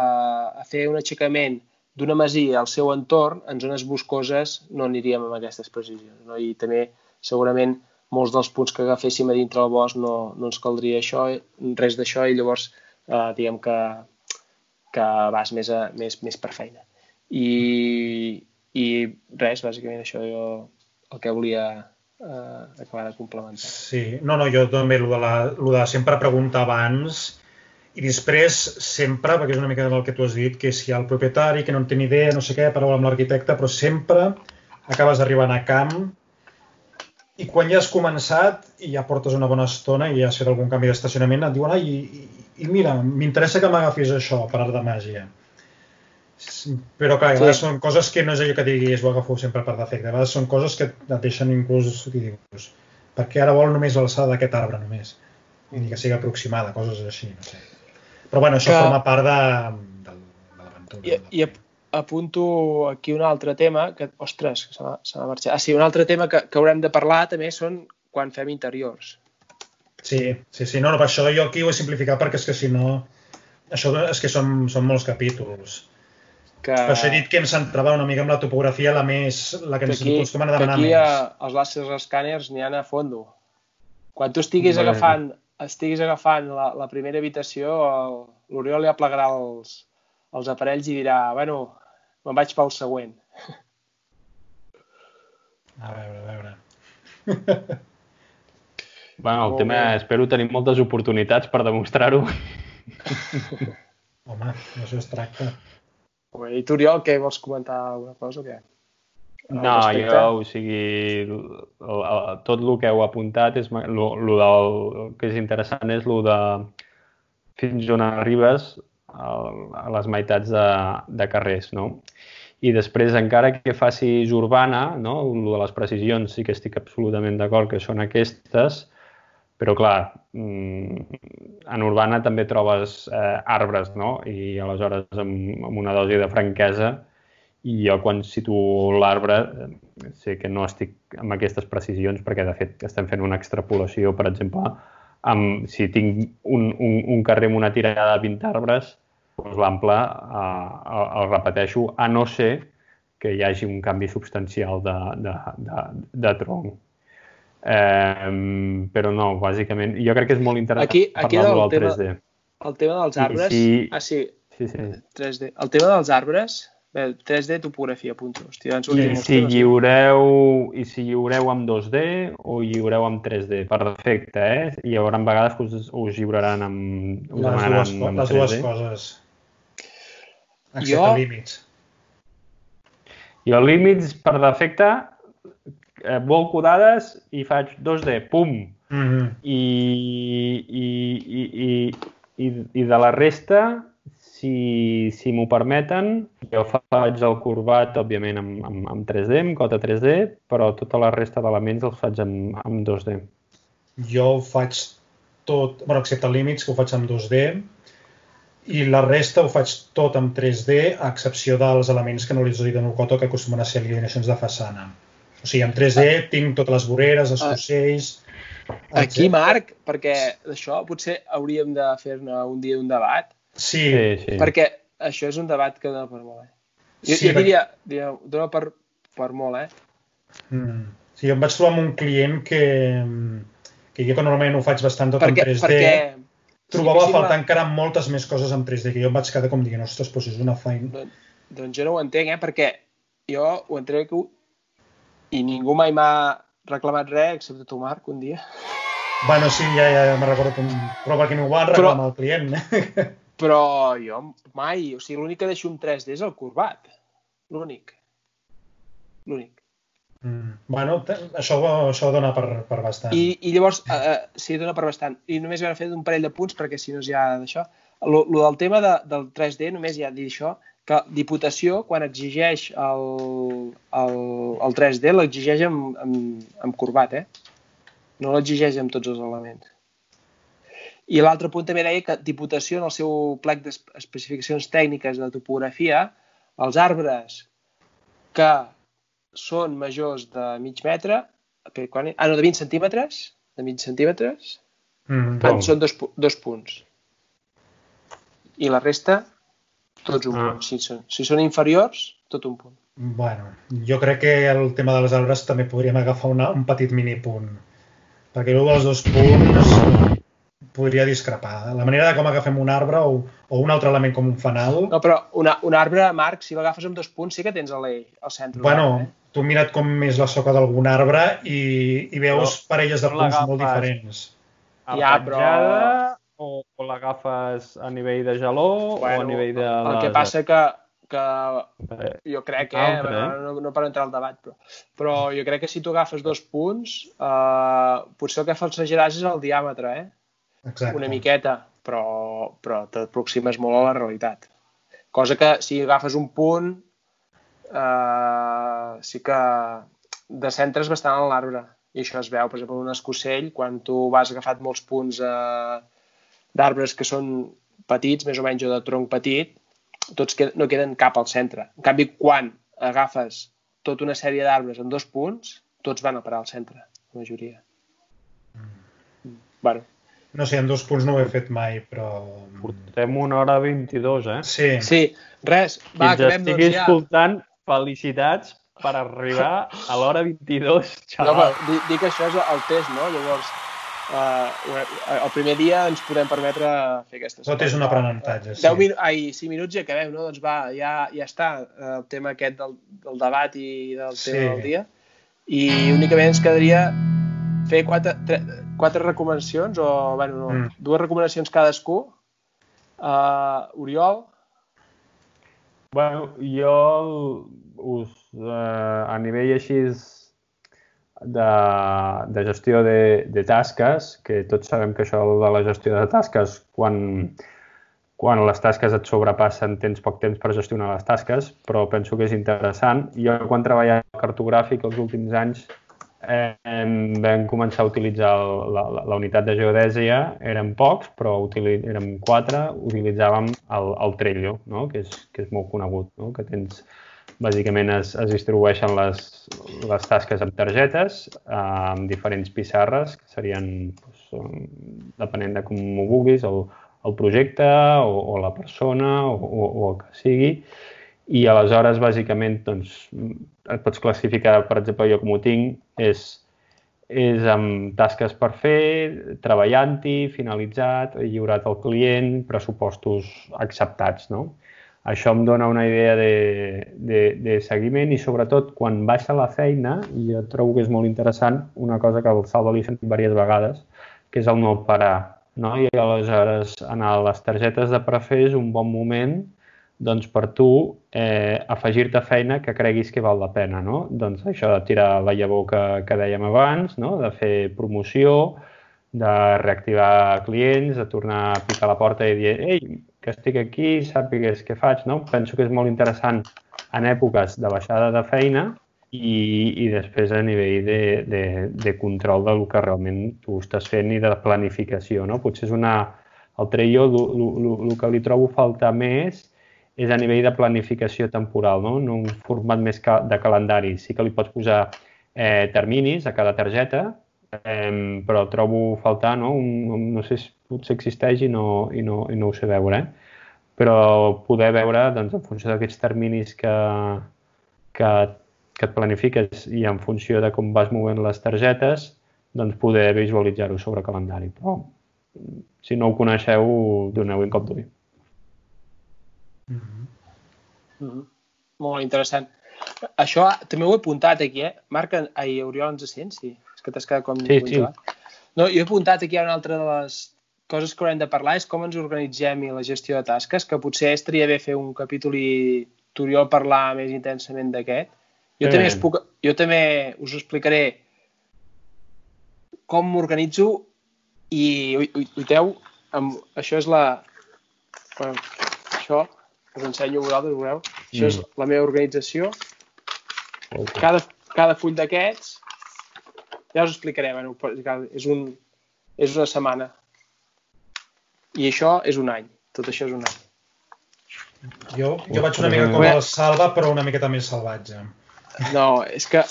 a fer un aixecament d'una masia al seu entorn, en zones boscoses no aniríem amb aquestes precisions. No? I també segurament molts dels punts que agaféssim a dintre del bosc no, no ens caldria això, res d'això i llavors eh, diguem que, que vas més, a, més, més per feina. I, i res, bàsicament això jo el que volia eh, acabar de complementar. Sí, no, no, jo també el de, la, el de sempre preguntar abans i després sempre, perquè és una mica del que tu has dit, que si hi ha el propietari que no en té ni idea, no sé què, parla amb l'arquitecte, però sempre acabes arribant a camp i quan ja has començat i ja portes una bona estona i ja has fet algun canvi d'estacionament, et diuen, ai, i, i mira, m'interessa que m'agafis això per art de màgia però clar, sí. són coses que no és allò que diguis ho agafo sempre per defecte, a vegades són coses que et deixen inclús i dius, perquè ara vol només l'alçada d'aquest arbre només i que sigui aproximada, coses així no sé. però bueno, això que... forma part de, de, de l'aventura I, i apunto aquí un altre tema que, ostres, se m'ha marxat ah sí, un altre tema que, que haurem de parlar també són quan fem interiors Sí, sí, sí, no, no, per això jo aquí ho he simplificat perquè és que si no això és que són, són molts capítols que... Per això he dit que em centrava una mica amb la topografia, la més, la que, que ens aquí, acostumen a demanar aquí més. Aquí els láser escàners n'hi ha a fondo. Quan tu estiguis Bé. agafant, estiguis agafant la, la primera habitació, l'Oriol li aplegarà els, els aparells i dirà, bueno, me'n vaig pel següent. A veure, a veure. [laughs] Bueno, el tema, bé. espero tenir moltes oportunitats per demostrar-ho. [laughs] Home, això es tracta. I tu, Oriol, què vols comentar alguna cosa o què? No, jo, o sigui, el, el, tot el que heu apuntat, és, lo, lo del, el que és interessant és el de fins on arribes a, a les meitats de, de carrers, no? I després, encara que facis urbana, no? el de les precisions sí que estic absolutament d'acord que són aquestes, però, clar, mm, en urbana també trobes eh, arbres, no? I aleshores, amb, amb una dosi de franquesa, i jo quan situo l'arbre eh, sé que no estic amb aquestes precisions perquè, de fet, estem fent una extrapolació, per exemple, amb, si tinc un, un, un carrer amb una tirada de 20 arbres, doncs l'ample eh, el repeteixo, a no ser que hi hagi un canvi substancial de, de, de, de tronc. Eh, però no, bàsicament, jo crec que és molt interessant aquí, aquí parlar del 3D. El tema dels arbres... Sí, sí. Ah, sí. Sí, sí. 3D. El tema dels arbres, bé, 3D topografia, punto. Hòstia, I si lliureu, I si lliureu amb 2D o lliureu amb 3D, per defecte, eh? Hi haurà vegades que us, us lliuraran amb... Us les dues, amb les 3D. dues coses. Excepte jo... límits. Els límits, per defecte, eh, volco dades i faig 2D, pum! Mm -hmm. I, i, i, i, i, i de la resta, si, si m'ho permeten, jo faig el corbat, òbviament, amb, amb, amb 3D, amb cota 3D, però tota la resta d'elements els faig amb, amb 2D. Jo ho faig tot, bueno, excepte límits, que ho faig amb 2D, i la resta ho faig tot amb 3D, a excepció dels elements que no li he dit en Ucoto, que acostumen a ser alineacions de façana. O sigui, amb 3D ah. tinc totes les voreres, els cossells... Aquí, Marc, perquè d'això potser hauríem de fer-ne un dia un debat. Sí. Sí, sí. Perquè això és un debat que dona per molt, eh? Jo, Sí, jo diria, diria, dona per, per molt, eh? Mm. Sí, jo em vaig trobar amb un client que, que jo que normalment ho faig bastant tot perquè, en 3D, perquè trobava sí, a faltar encara moltes més coses en 3D, que jo em vaig quedar com dient, ostres, doncs és una feina. Doncs, doncs jo no ho entenc, eh? Perquè jo ho entenc que... ho- I ningú mai m'ha reclamat res, excepte tu, Marc, un dia. Bueno, sí, ja, ja, ja me'n recordo, com... però perquè m'ho van Però- reclamar el client. [laughs] Però jo mai, o sigui, l'únic que deixo un 3D és el corbat. L'únic. L'únic. Mm. Bueno, això, això dona per, per bastant. I, i llavors, eh, eh, sí, dona per bastant. I només m'he fet un parell de punts, perquè si no és ja d'això. Lo, lo del tema de, del 3D, només ja dir això, que Diputació, quan exigeix el, el, el 3D, l'exigeix amb, amb, amb corbat, eh? No l'exigeix amb tots els elements. I l'altre punt també deia que Diputació, en el seu plec d'especificacions tècniques de topografia, els arbres que són majors de mig metre, quan, ah, no, de 20 centímetres, de mig centímetres, Mm. En són dos, dos punts. I la resta, tots un Ah. punt. Si són, si són inferiors, tot un punt. Bueno, jo crec que el tema dels arbres també podríem agafar una, un petit minipunt. Perquè el dels dos punts podria discrepar. La manera de com agafem un arbre o, o un altre element com un fanal... No, però una, un arbre, Marc, si l'agafes amb dos punts, sí que tens a l'eix, al centre. Bueno, l'arbre, tu mira't com és la soca d'algun arbre i, i veus Però parelles de no punts molt diferents. Ja, però- o, o l'agafes a nivell de geló eh? o a nivell de... El que passa que, que Eh, jo crec que, Altre, eh? eh? no, no per entrar al debat, però, però jo crec que si tu agafes dos punts, eh, potser el que falsejaràs és el diàmetre, eh? Exacte. una miqueta, però, però t'aproximes molt a la realitat. Cosa que si agafes un punt, eh, sí que descentres bastant en l'arbre. I això es veu, per exemple, en un escocell, quan tu vas agafat molts punts eh, d'arbres que són petits, més o menys, o de tronc petit, tots que, no queden cap al centre. En canvi, quan agafes tota una sèrie d'arbres en dos punts, tots van a parar al centre, la majoria. Bueno, No sé, en dos punts no ho he fet mai, però... Portem una hora 22, eh? Sí, Sí, res, va, Qui acabem doncs ja. escoltant, felicitats per arribar a l'hora 22, No, però xaval. di- dic que això és el test, no? Llavors, uh, el primer dia ens podem permetre fer aquestes tot és un aprenentatge. 10 min ai, 5 minuts i acabem, no? Doncs va, ja, ja està eh, el tema aquest del, del debat i del Sí. tema del dia. I únicament ens quedaria fer quatre, tre, quatre recomanacions, o bueno, no, Mm. dues recomanacions cadascú. Uh, Oriol, Bueno, jo us, eh, a nivell així de, de gestió de, de tasques, que tots sabem que això de la gestió de tasques, quan, quan les tasques et sobrepassen tens poc temps per gestionar les tasques, però penso que és interessant. Jo quan treballava al cartogràfic els últims anys eh, vam començar a utilitzar la, la, la unitat de geodèsia, eren pocs, però utili, érem quatre, utilitzàvem el, el Trello, no? que, és, que és molt conegut, no? que tens, bàsicament es, es distribueixen les, les tasques amb targetes, eh, amb diferents pissarres, que serien, doncs, depenent de com ho vulguis, el, el projecte o, o la persona o, o, o el que sigui, i aleshores, bàsicament, doncs, et pots classificar, per exemple, jo com ho tinc, és, és amb tasques per fer, treballant-hi, finalitzat, lliurat al client, pressupostos acceptats, no? Això em dona una idea de, de, de seguiment i, sobretot, quan baixa la feina, jo trobo que és molt interessant, una cosa que el Salva li he sentit diverses vegades, que és el no parar. No? I aleshores, a les targetes de prefer és un bon moment doncs per tu eh, afegir-te feina que creguis que val la pena, no? Doncs això de tirar la llavor que, que dèiem abans, no? de fer promoció, de reactivar clients, de tornar a picar la porta i dir ei, que estic aquí, sàpigues què faig, no? Penso que és molt interessant en èpoques de baixada de feina i, i després a nivell de, de, de control del que realment tu estàs fent i de planificació. No? Potser és una... El Trello, el que li trobo faltar més és a nivell de planificació temporal, no? no un format més de calendari. Sí que li pots posar eh, terminis a cada targeta, eh, però trobo faltar, no? Un, no sé si potser existeix i no, i no, i no ho sé veure, eh? però poder veure doncs, en funció d'aquests terminis que, que que et planifiques i en funció de com vas movent les targetes, doncs poder visualitzar-ho sobre calendari. Però si no ho coneixeu, doneu un cop d'ull. Mm -hmm. Mm -hmm. Molt interessant. Això també ho he apuntat aquí, eh? Marc, ai, Oriol, ens sents? Sí. És que t'has quedat com... Sí, sí. No, jo he apuntat aquí una altra de les coses que haurem de parlar és com ens organitzem i la gestió de tasques, que potser estaria bé fer un capítol i tu parlar més intensament d'aquest, jo, també us puc, jo també us explicaré com m'organitzo i uiteu, amb, això és la... Bueno, això us ensenyo a vosaltres, veureu. Això mm. és la meva organització. Okay. Cada, cada full d'aquests, ja us explicaré, bueno, és, un, és una setmana. I això és un any. Tot això és un any. Jo, jo vaig una mica com el Salva, però una miqueta més salvatge. No, és que...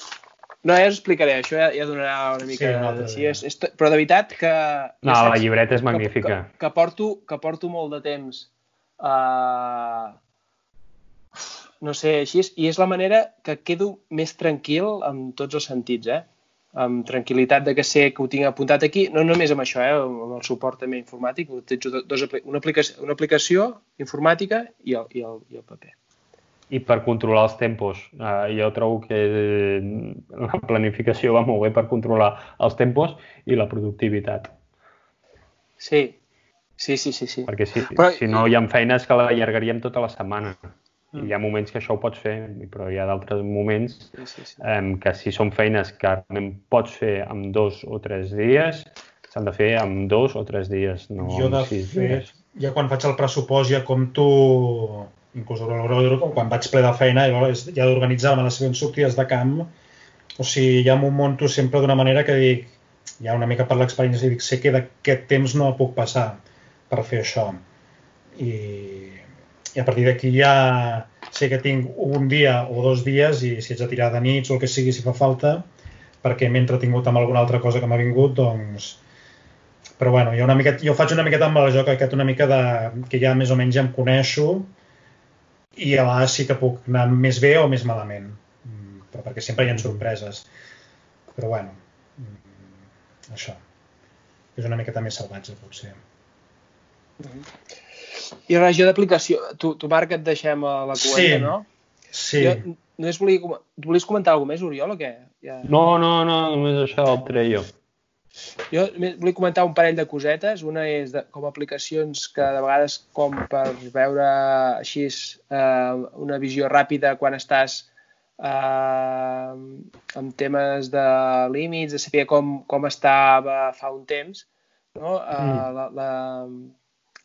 No, ja us explicaré, això ja, ja donarà una mica... Sí, no, sí, és, és, però de veritat que... No, ja saps, la llibreta és magnífica. Que, que, que, porto, que porto molt de temps uh, no sé, així és, i és la manera que quedo més tranquil en tots els sentits, eh? amb tranquil·litat de que sé que ho tinc apuntat aquí, no només amb això, eh? amb el suport també informàtic, utilitzo dos, una, aplicació, una aplicació informàtica i el, i el, i el paper i per controlar els tempos. Uh, jo trobo que la planificació va molt bé per controlar els tempos i la productivitat. Sí, sí, sí, sí. sí. Perquè si, però... si no hi ha feines que l'allargaríem tota la setmana. Mm. I hi ha moments que això ho pots fer, però hi ha d'altres moments sí, sí, sí. Um, que si són feines que realment pots fer en dos o tres dies, s'han de fer en dos o tres dies, no jo de sis fet, dies. Ja quan faig el pressupost ja compto inclús quan vaig ple de feina ja d'organitzar-me les següents sortides de camp o sigui, ja m'ho monto sempre d'una manera que dic, ja una mica per l'experiència, dic, sé que d'aquest temps no puc passar per fer això. I, i a partir d'aquí ja sé que tinc un dia o dos dies i si ets a tirar de nits o el que sigui si fa falta, perquè m'he entretingut amb alguna altra cosa que m'ha vingut, doncs... Però bueno, jo, una mica, jo faig una miqueta amb el joc aquest, una mica de, que ja més o menys ja em coneixo, i a vegades sí que puc anar més bé o més malament, mm, però perquè sempre hi ha sorpreses. Però bueno, mm, això. És una miqueta més salvatge, potser. I regió d'aplicació, tu, tu Marc, et deixem a la cueta, sí. no? Sí. Jo, només volia, volies comentar alguna més, Oriol, o què? Ja... No, no, no, només això el treio. Jo vull comentar un parell de cosetes. Una és de, com aplicacions que de vegades com per veure així eh, una visió ràpida quan estàs eh, amb temes de límits, de saber com, com estava fa un temps, no? Eh, mm. la, la,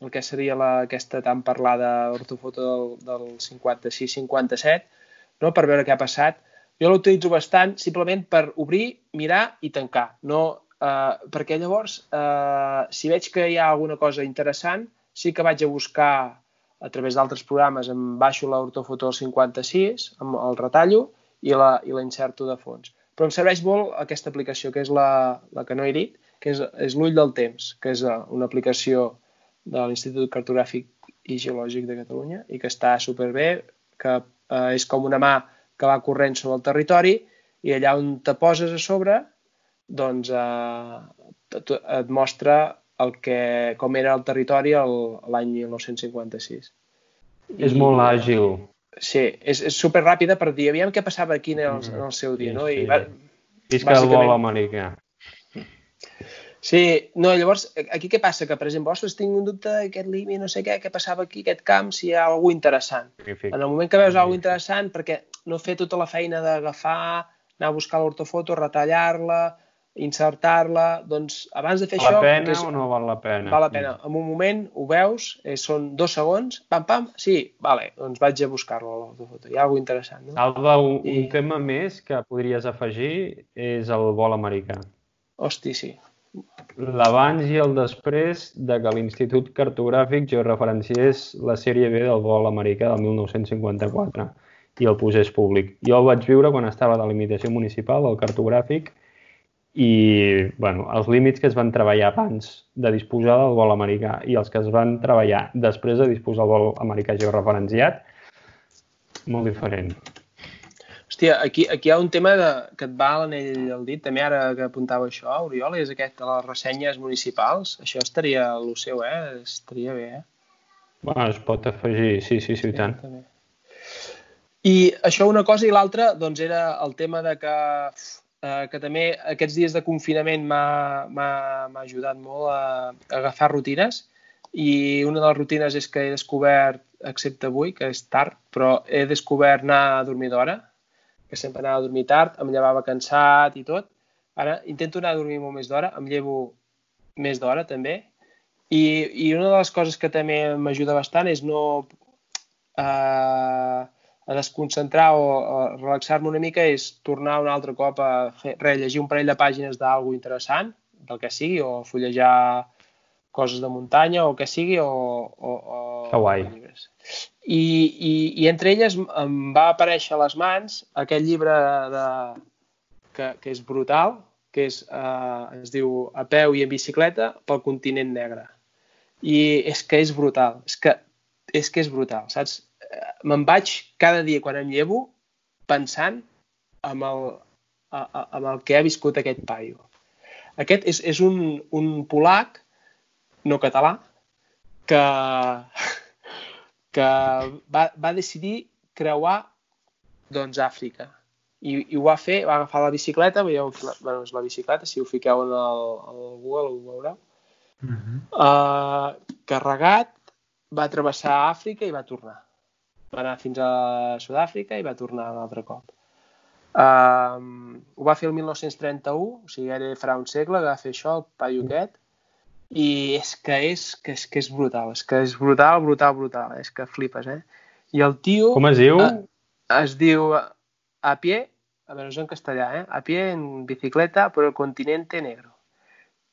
el que seria la, aquesta tan parlada ortofoto del, del 56-57, no? per veure què ha passat. Jo l'utilitzo bastant simplement per obrir, mirar i tancar. No, Uh, perquè llavors, uh, si veig que hi ha alguna cosa interessant, sí que vaig a buscar a través d'altres programes, em baixo l'ortofoto 56, amb el retallo i la, i la inserto de fons. Però em serveix molt aquesta aplicació, que és la, la que no he dit, que és, és l'ull del temps, que és eh, una aplicació de l'Institut Cartogràfic i Geològic de Catalunya i que està superbé, que eh, és com una mà que va corrent sobre el territori i allà on te poses a sobre doncs eh, et mostra el que, com era el territori l'any 1956. És I, molt àgil. Sí, és, és super ràpida per dir, aviam què passava aquí en el, en el seu dia, no? I, va, Visca el vol americà. Sí, no, llavors, aquí què passa? Que, per exemple, ostres, tinc un dubte d'aquest límit, no sé què, què passava aquí, aquest camp, si hi ha alguna interessant. Magnífic. En el moment que veus alguna interessant, perquè no fer tota la feina d'agafar, anar a buscar l'ortofoto, retallar-la, insertar-la, doncs abans de fer val això... la pena és, o no val la pena? val la pena. En un moment ho veus, eh, són dos segons, pam, pam, sí, vale, doncs vaig a buscar-lo a la foto. Hi ha alguna interessant, no? Alba, un, I- un tema més que podries afegir és el vol americà. Hosti, sí. L'abans i el després de que l'Institut Cartogràfic georreferenciés la sèrie B del vol americà del 1954 i el posés públic. Jo el vaig viure quan estava a la limitació municipal, del cartogràfic, i bueno, els límits que es van treballar abans de disposar del vol americà i els que es van treballar després de disposar del vol americà georreferenciat, molt diferent. Hòstia, aquí, aquí hi ha un tema de, que et va a l'anell al dit, també ara que apuntava això, Oriol, és aquest de les ressenyes municipals. Això estaria el seu, eh? Estaria bé, eh? Bueno, es pot afegir, sí, sí, sí, i tant. També. I això una cosa i l'altra doncs era el tema de que, eh, que també aquests dies de confinament m'ha ajudat molt a, a agafar rutines i una de les rutines és que he descobert, excepte avui, que és tard, però he descobert anar a dormir d'hora, que sempre anava a dormir tard, em llevava cansat i tot. Ara intento anar a dormir molt més d'hora, em llevo més d'hora també. I, I una de les coses que també m'ajuda bastant és no eh, a desconcentrar o relaxar-me una mica és tornar un altre cop a fer, re, llegir un parell de pàgines d'algú interessant, del que sigui, o fullejar coses de muntanya o que sigui, o, o, o, Que guai. o llibres. I, i, I entre elles em va aparèixer a les mans aquest llibre de, que, que és brutal, que és, eh, es diu A peu i en bicicleta pel continent negre. I és que és brutal, és que és, que és brutal, saps? Eh, Me'n vaig cada dia quan em llevo pensant amb el, amb el que ha viscut aquest paio. Aquest és, és un, un polac, no català, que, [laughs] que va, va decidir creuar doncs, Àfrica. I, I ho va fer, va agafar la bicicleta, veieu, la, bueno, és la bicicleta, si ho fiqueu en el, el Google ho veureu, Uh -huh. uh, carregat, va travessar Àfrica i va tornar. Va anar fins a Sud-àfrica i va tornar un altre cop. Uh, ho va fer el 1931, o sigui, ara farà un segle que va fer això, el paio aquest, i és que és, que és, que és brutal, és que és brutal, brutal, brutal, és que flipes, eh? I el tio Com es diu? Ah. es diu a pie, a veure, en castellà, eh? A pie en bicicleta por el continente negro.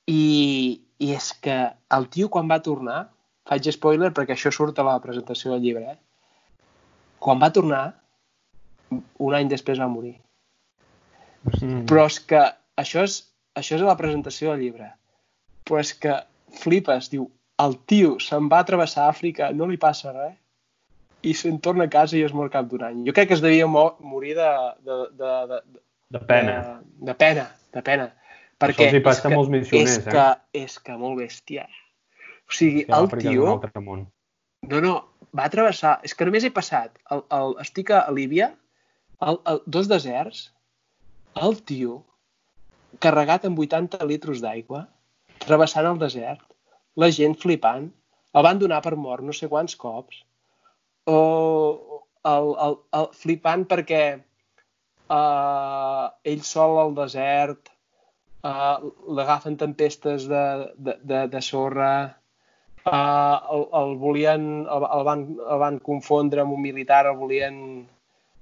I, I és que el tio quan va tornar, faig spoiler perquè això surt a la presentació del llibre, eh? Quan va tornar, un any després va morir. Mm. Però és que això és, això és a la presentació del llibre. Però és que flipes, diu, el tio se'n va travessar Àfrica, no li passa res, i se'n torna a casa i es mor cap d'un any. Jo crec que es devia mo morir de, de, de, de, De pena. de, de pena, de pena. Perquè els hi passa a que, molts missioners, és eh? que, és que molt bèstia. O sigui, Sí, a el tio... altre món. No, no, va travessar... És que només he passat... El, el, estic a Líbia, el, el, dos deserts, el tio, carregat amb 80 litros d'aigua, travessant el desert, la gent flipant, el van donar per mort no sé quants cops, o el, el, el, flipant perquè uh, ell sol al desert, uh, l'agafen tempestes de, de, de, de sorra, uh, el, el volien, el, el, van, el van confondre amb un militar, el volien,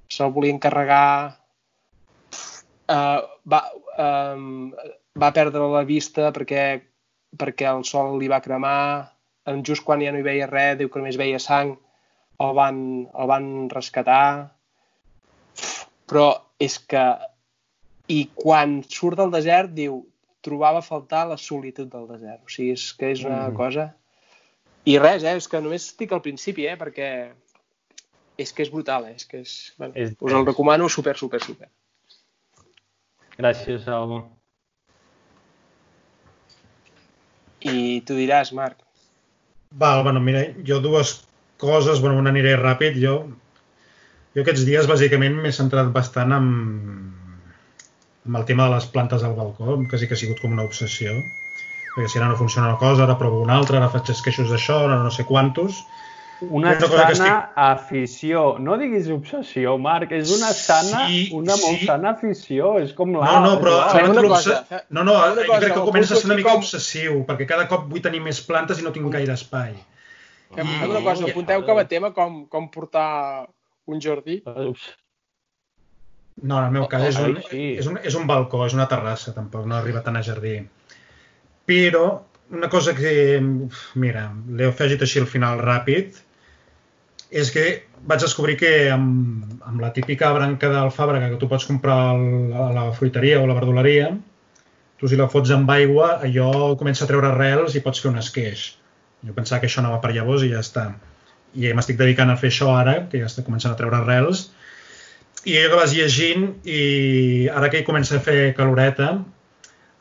se'l volien carregar, uh, va, um, va perdre la vista perquè, perquè el sol li va cremar, en just quan ja no hi veia res, diu que només veia sang, el van, el van rescatar, però és que i quan surt del desert diu trobava a faltar la solitud del desert o sigui, és que és una Mm. cosa i res, eh? és que només estic al principi eh? perquè és que és brutal eh? és que és, bueno, És- us el recomano super, super, super Gràcies, Alba. I tu diràs, Marc. Val, bueno, mira, jo dues coses, bueno, una aniré ràpid, jo, jo aquests dies bàsicament m'he centrat bastant en, en el tema de les plantes al balcó, quasi que ha sigut com una obsessió, perquè si ara no funciona una cosa, ara provo una altra, ara faig esqueixos d'això, ara no sé quantos, una És una cosa que sana estic- afició. No diguis obsessió, Marc, és una sana, Sí, una molt sí. sana afició. És com la... No, no, però... una l'obse- cosa, No, no, jo cosa, crec que comença a ser una mica com- obsessiu, perquè cada cop vull tenir més plantes i no tinc gaire espai. Fem Ah, una cosa, apunteu com a tema com, com portar un jardí. No, en el meu cas és un, és un, és un balcó, és una terrassa, tampoc no arriba tant a jardí. Però una cosa que, mira, l'he afegit així al final ràpid, és que vaig descobrir que amb, amb la típica branca d'alfàbrega que tu pots comprar al- a la fruiteria o a la verduleria, tu si la fots amb aigua, allò comença a treure arrels i pots fer un esqueix. Jo pensava que això anava per llavors i ja està. I m'estic dedicant a fer això ara, que ja està començant a treure arrels, i jo que vas llegint i ara que hi comença a fer caloreta,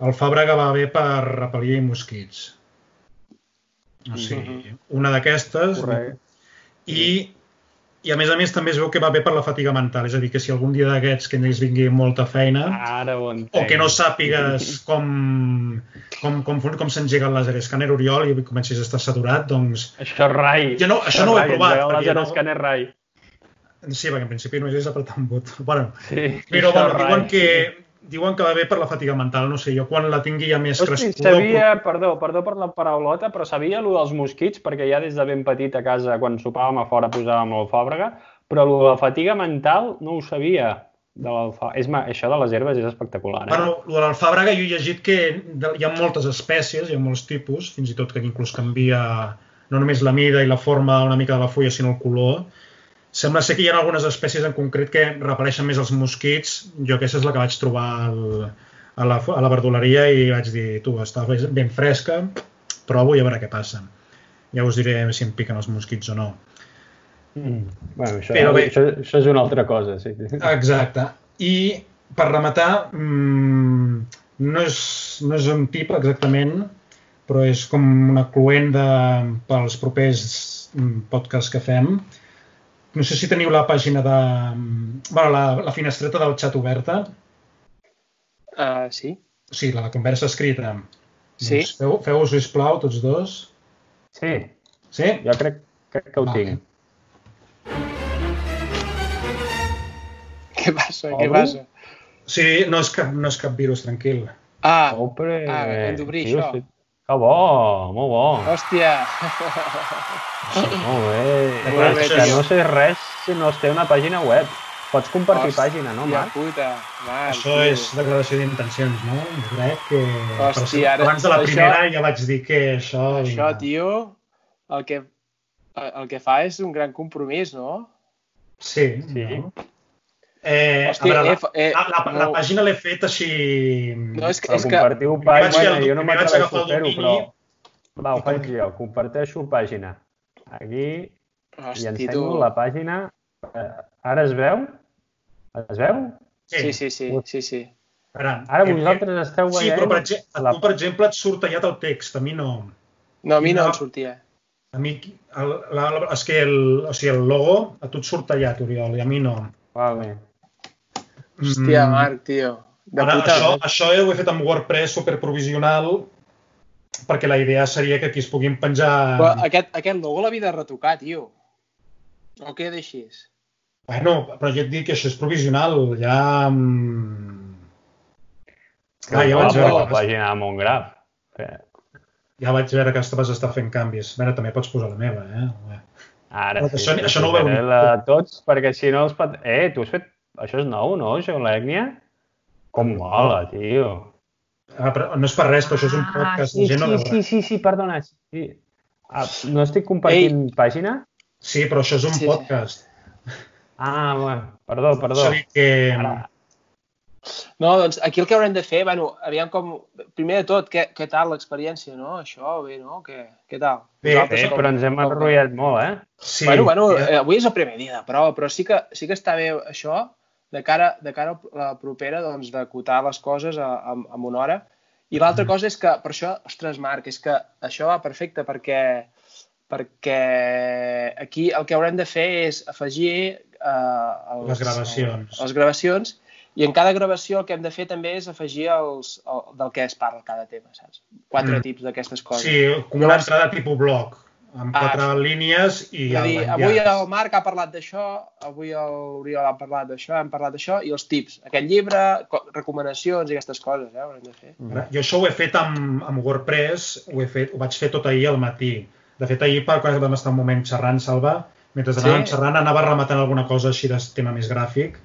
el fàbrega va bé per repel·lir mosquits. O sigui, una d'aquestes Correcte. I, i a més a més també es veu que va bé per la fatiga mental, és a dir, que si algun dia d'aquests que ens vingui molta feina Ara o que no sàpigues com, com, com, com s'engega el laser escàner Oriol i comencis a estar saturat, doncs Això és rai. Jo no- això no ho he Rai, provat, El laser no- escàner rai. sí, perquè en principi només és apretar un bot. Bueno, Sí, Però això bueno, rai. diuen que, diuen que va bé per la fatiga mental, no sé, jo quan la tingui ja més Hosti, crescuda... sabia, perdó, perdó per la paraulota, però sabia allò dels mosquits, perquè ja des de ben petit a casa, quan sopàvem a fora, posàvem el fàbrega, però allò de la fatiga mental no ho sabia. De és, això de les herbes és espectacular, eh? Bueno, de l'alfàbrega jo he llegit que hi ha moltes espècies, hi ha molts tipus, fins i tot que inclús canvia no només la mida i la forma una mica de la fulla, sinó el color. Sembla ser que hi ha algunes espècies en concret que repel·leixen més els mosquits. Jo aquesta és la que vaig trobar al, a, la, a la verduleria i vaig dir, tu, està ben fresca, provo i a veure què passa. Ja us diré si em piquen els mosquits o no. Mm. Bueno, això, Però bé. això, això és una altra cosa, sí. Exacte. I per rematar, mmm, no, és, no és un tip exactament, però és com una cluenda pels propers mm, podcasts que fem. No sé si teniu la pàgina de... Bueno, la, la finestreta del xat oberta. Uh, sí. Sí, la de conversa escrita. Sí. Doncs feu, feu sisplau, tots dos. Sí, Sí? jo crec, crec que ho Vale. tinc. [laughs] Què passa? Què passa? Sí, no és cap, no és cap virus, tranquil. Ah, Opre... ah, hem d'obrir Tio, això. Que bo, molt bo. hòstia. Molt bé. Molt bé, que no sé res si no es té una pàgina web. Pots compartir Hòstia, pàgina, no, Marc? puta. Marc, Això tio. és declaració d'intencions, no? Crec que... Hòstia, ara- abans de la això- primera ja vaig dir que això... Això, tio, el que, el que fa és un gran compromís, no? Sí. Sí. No? Eh, Hòstia, a veure, eh, fa- eh, la, la, la no. pàgina l'he fet així... No, és que, és que compartiu Primer vaig pàgina, el- jo no m'atreveixo a fer-ho, però... Va, ho faig jo. Comparteixo pàgina. Aquí i Hosti, ensenyo tu. la pàgina. Eh, Ara es veu? Es veu? Sí, sí, sí, sí, sí. Ara, Ara eh, vosaltres esteu Sí, veient... però per exemple, a la- tu, per exemple, et surt tallat el text, a mi no. No, a mi no No. em sortia. A mi, el, la, la, és que el, o sigui, el logo a tu et surt tallat, Oriol, i a mi no. Vale. Hòstia, Mm. Marc, tio. De Ara, puta això, això ho he fet amb WordPress superprovisional perquè la idea seria que aquí es puguin penjar... Però aquest, aquest logo l'havia de retocar, tio. O queda així? Bueno, però jo et dic que això és provisional, ja... mm, Clar, ja Però vaig veure la pàgina amb un graf. Eh, ja vaig veure que vas estar fent canvis. A veure, també pots posar la meva, eh? Ara Però sí. això- això no ho veu ningú. La, tots, perquè si no els pot... Eh, tu has fet... Això és nou, no, Geolècnia? Com mola, tio. Ah, però no és per res, però això és un podcast. sí, la gent no sí, veu sí, sí, sí, perdona. Sí. Ah, no estic compartint pàgina? Sí, però això és un Sí, sí. podcast. Ah, bueno, perdó, perdó. És a dir que... Ara, No, doncs aquí el que haurem de fer, bueno, aviam com... Primer de tot, què, què tal l'experiència, no? Això, bé, no? Què, què tal? Bé, bé, com- però ens hem enrotllat molt, eh? Sí, bueno, bueno, eh, avui és el primer dia de prova, però sí que, sí que està bé això de cara, de cara a la propera, doncs, d'acotar les coses a, a, a una hora. I l'altra cosa és que, per això, ostres, Marc, és que això va perfecte perquè, perquè aquí el que haurem de fer és afegir eh, els, Les gravacions. les gravacions i en cada gravació el que hem de fer també és afegir els, el, del que es parla cada tema, saps? Quatre Mm. tips d'aquestes coses. sí, com una Llavors- entrada tipus blog. Amb quatre Ah. línies i És a dir, avui el Marc ha parlat d'això, avui l'Oriol ha parlat d'això, hem parlat d'això, i els tips. Aquest llibre, co- recomanacions i aquestes coses, eh, haurem de fer. Ara, Jo això ho he fet amb, amb WordPress, ho, he fet, ho vaig fer tot ahir al matí. De fet, ahir, per quan vam estar un moment xerrant, Salva, mentre Sí? anàvem xerrant, anava rematant alguna cosa així de tema més gràfic.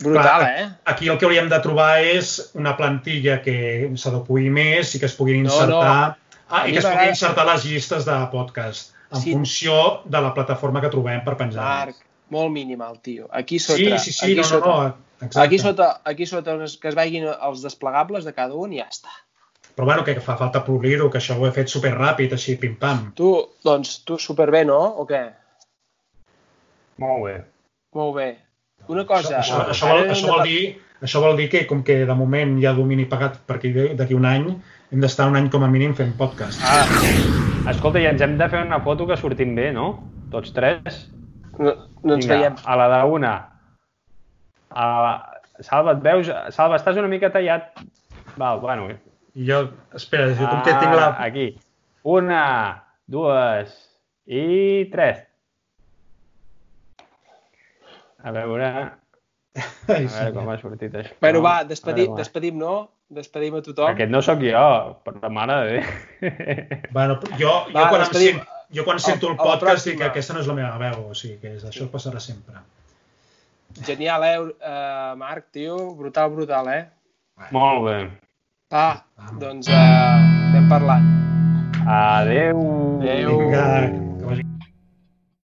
Brutal, Clar, eh? Aquí el que hauríem de trobar és una plantilla que s'adequi més i que es puguin No, insertar... Ah, i que es puguin insertar les llistes de podcast en Sí. funció de la plataforma que trobem per penjar. Marc, molt mínim el tio. Aquí sota, sí, sí, sí, aquí no, sota, no, no, exacte. aquí sota, aquí sota on es- que es vegin els desplegables de cada un i ja està. Però bueno, que fa falta polir-ho, que això ho he fet superràpid, així, pim-pam. Tu, doncs, tu superbé, no? O què? Molt bé. Molt bé. Una cosa... Això, això, això, vol, això, vol dir, això vol dir que, com que de moment hi ha domini pagat perquè d'aquí un any, hem d'estar un any com a mínim fent podcast. Ah, Escolta, i ens hem de fer una foto que sortim bé, no? Tots tres. no, no ens veiem. a la d'una. A la... Salva, et veus? Salva, estàs una mica tallat. Val, bueno. Jo, espera, jo com que tinc la... Ah, Aquí. Una, dues i tres. A veure, a Ai, veure com ha sortit això. Bueno, va, A despedim, veure, despedim, no? Despedim a tothom. Aquest no sóc jo, per mare de Déu. [laughs] Bueno, jo, jo, Va, quan, em despedim. sent, jo quan sento el a la podcast dic que aquesta no és la meva veu, o sigui que és, això passarà sempre. Genial, eh, uh, Marc, tio? Brutal, brutal, eh? Molt bé. Va, Vamos. doncs uh, anem parlant. Adeu. Adeu. Vinga,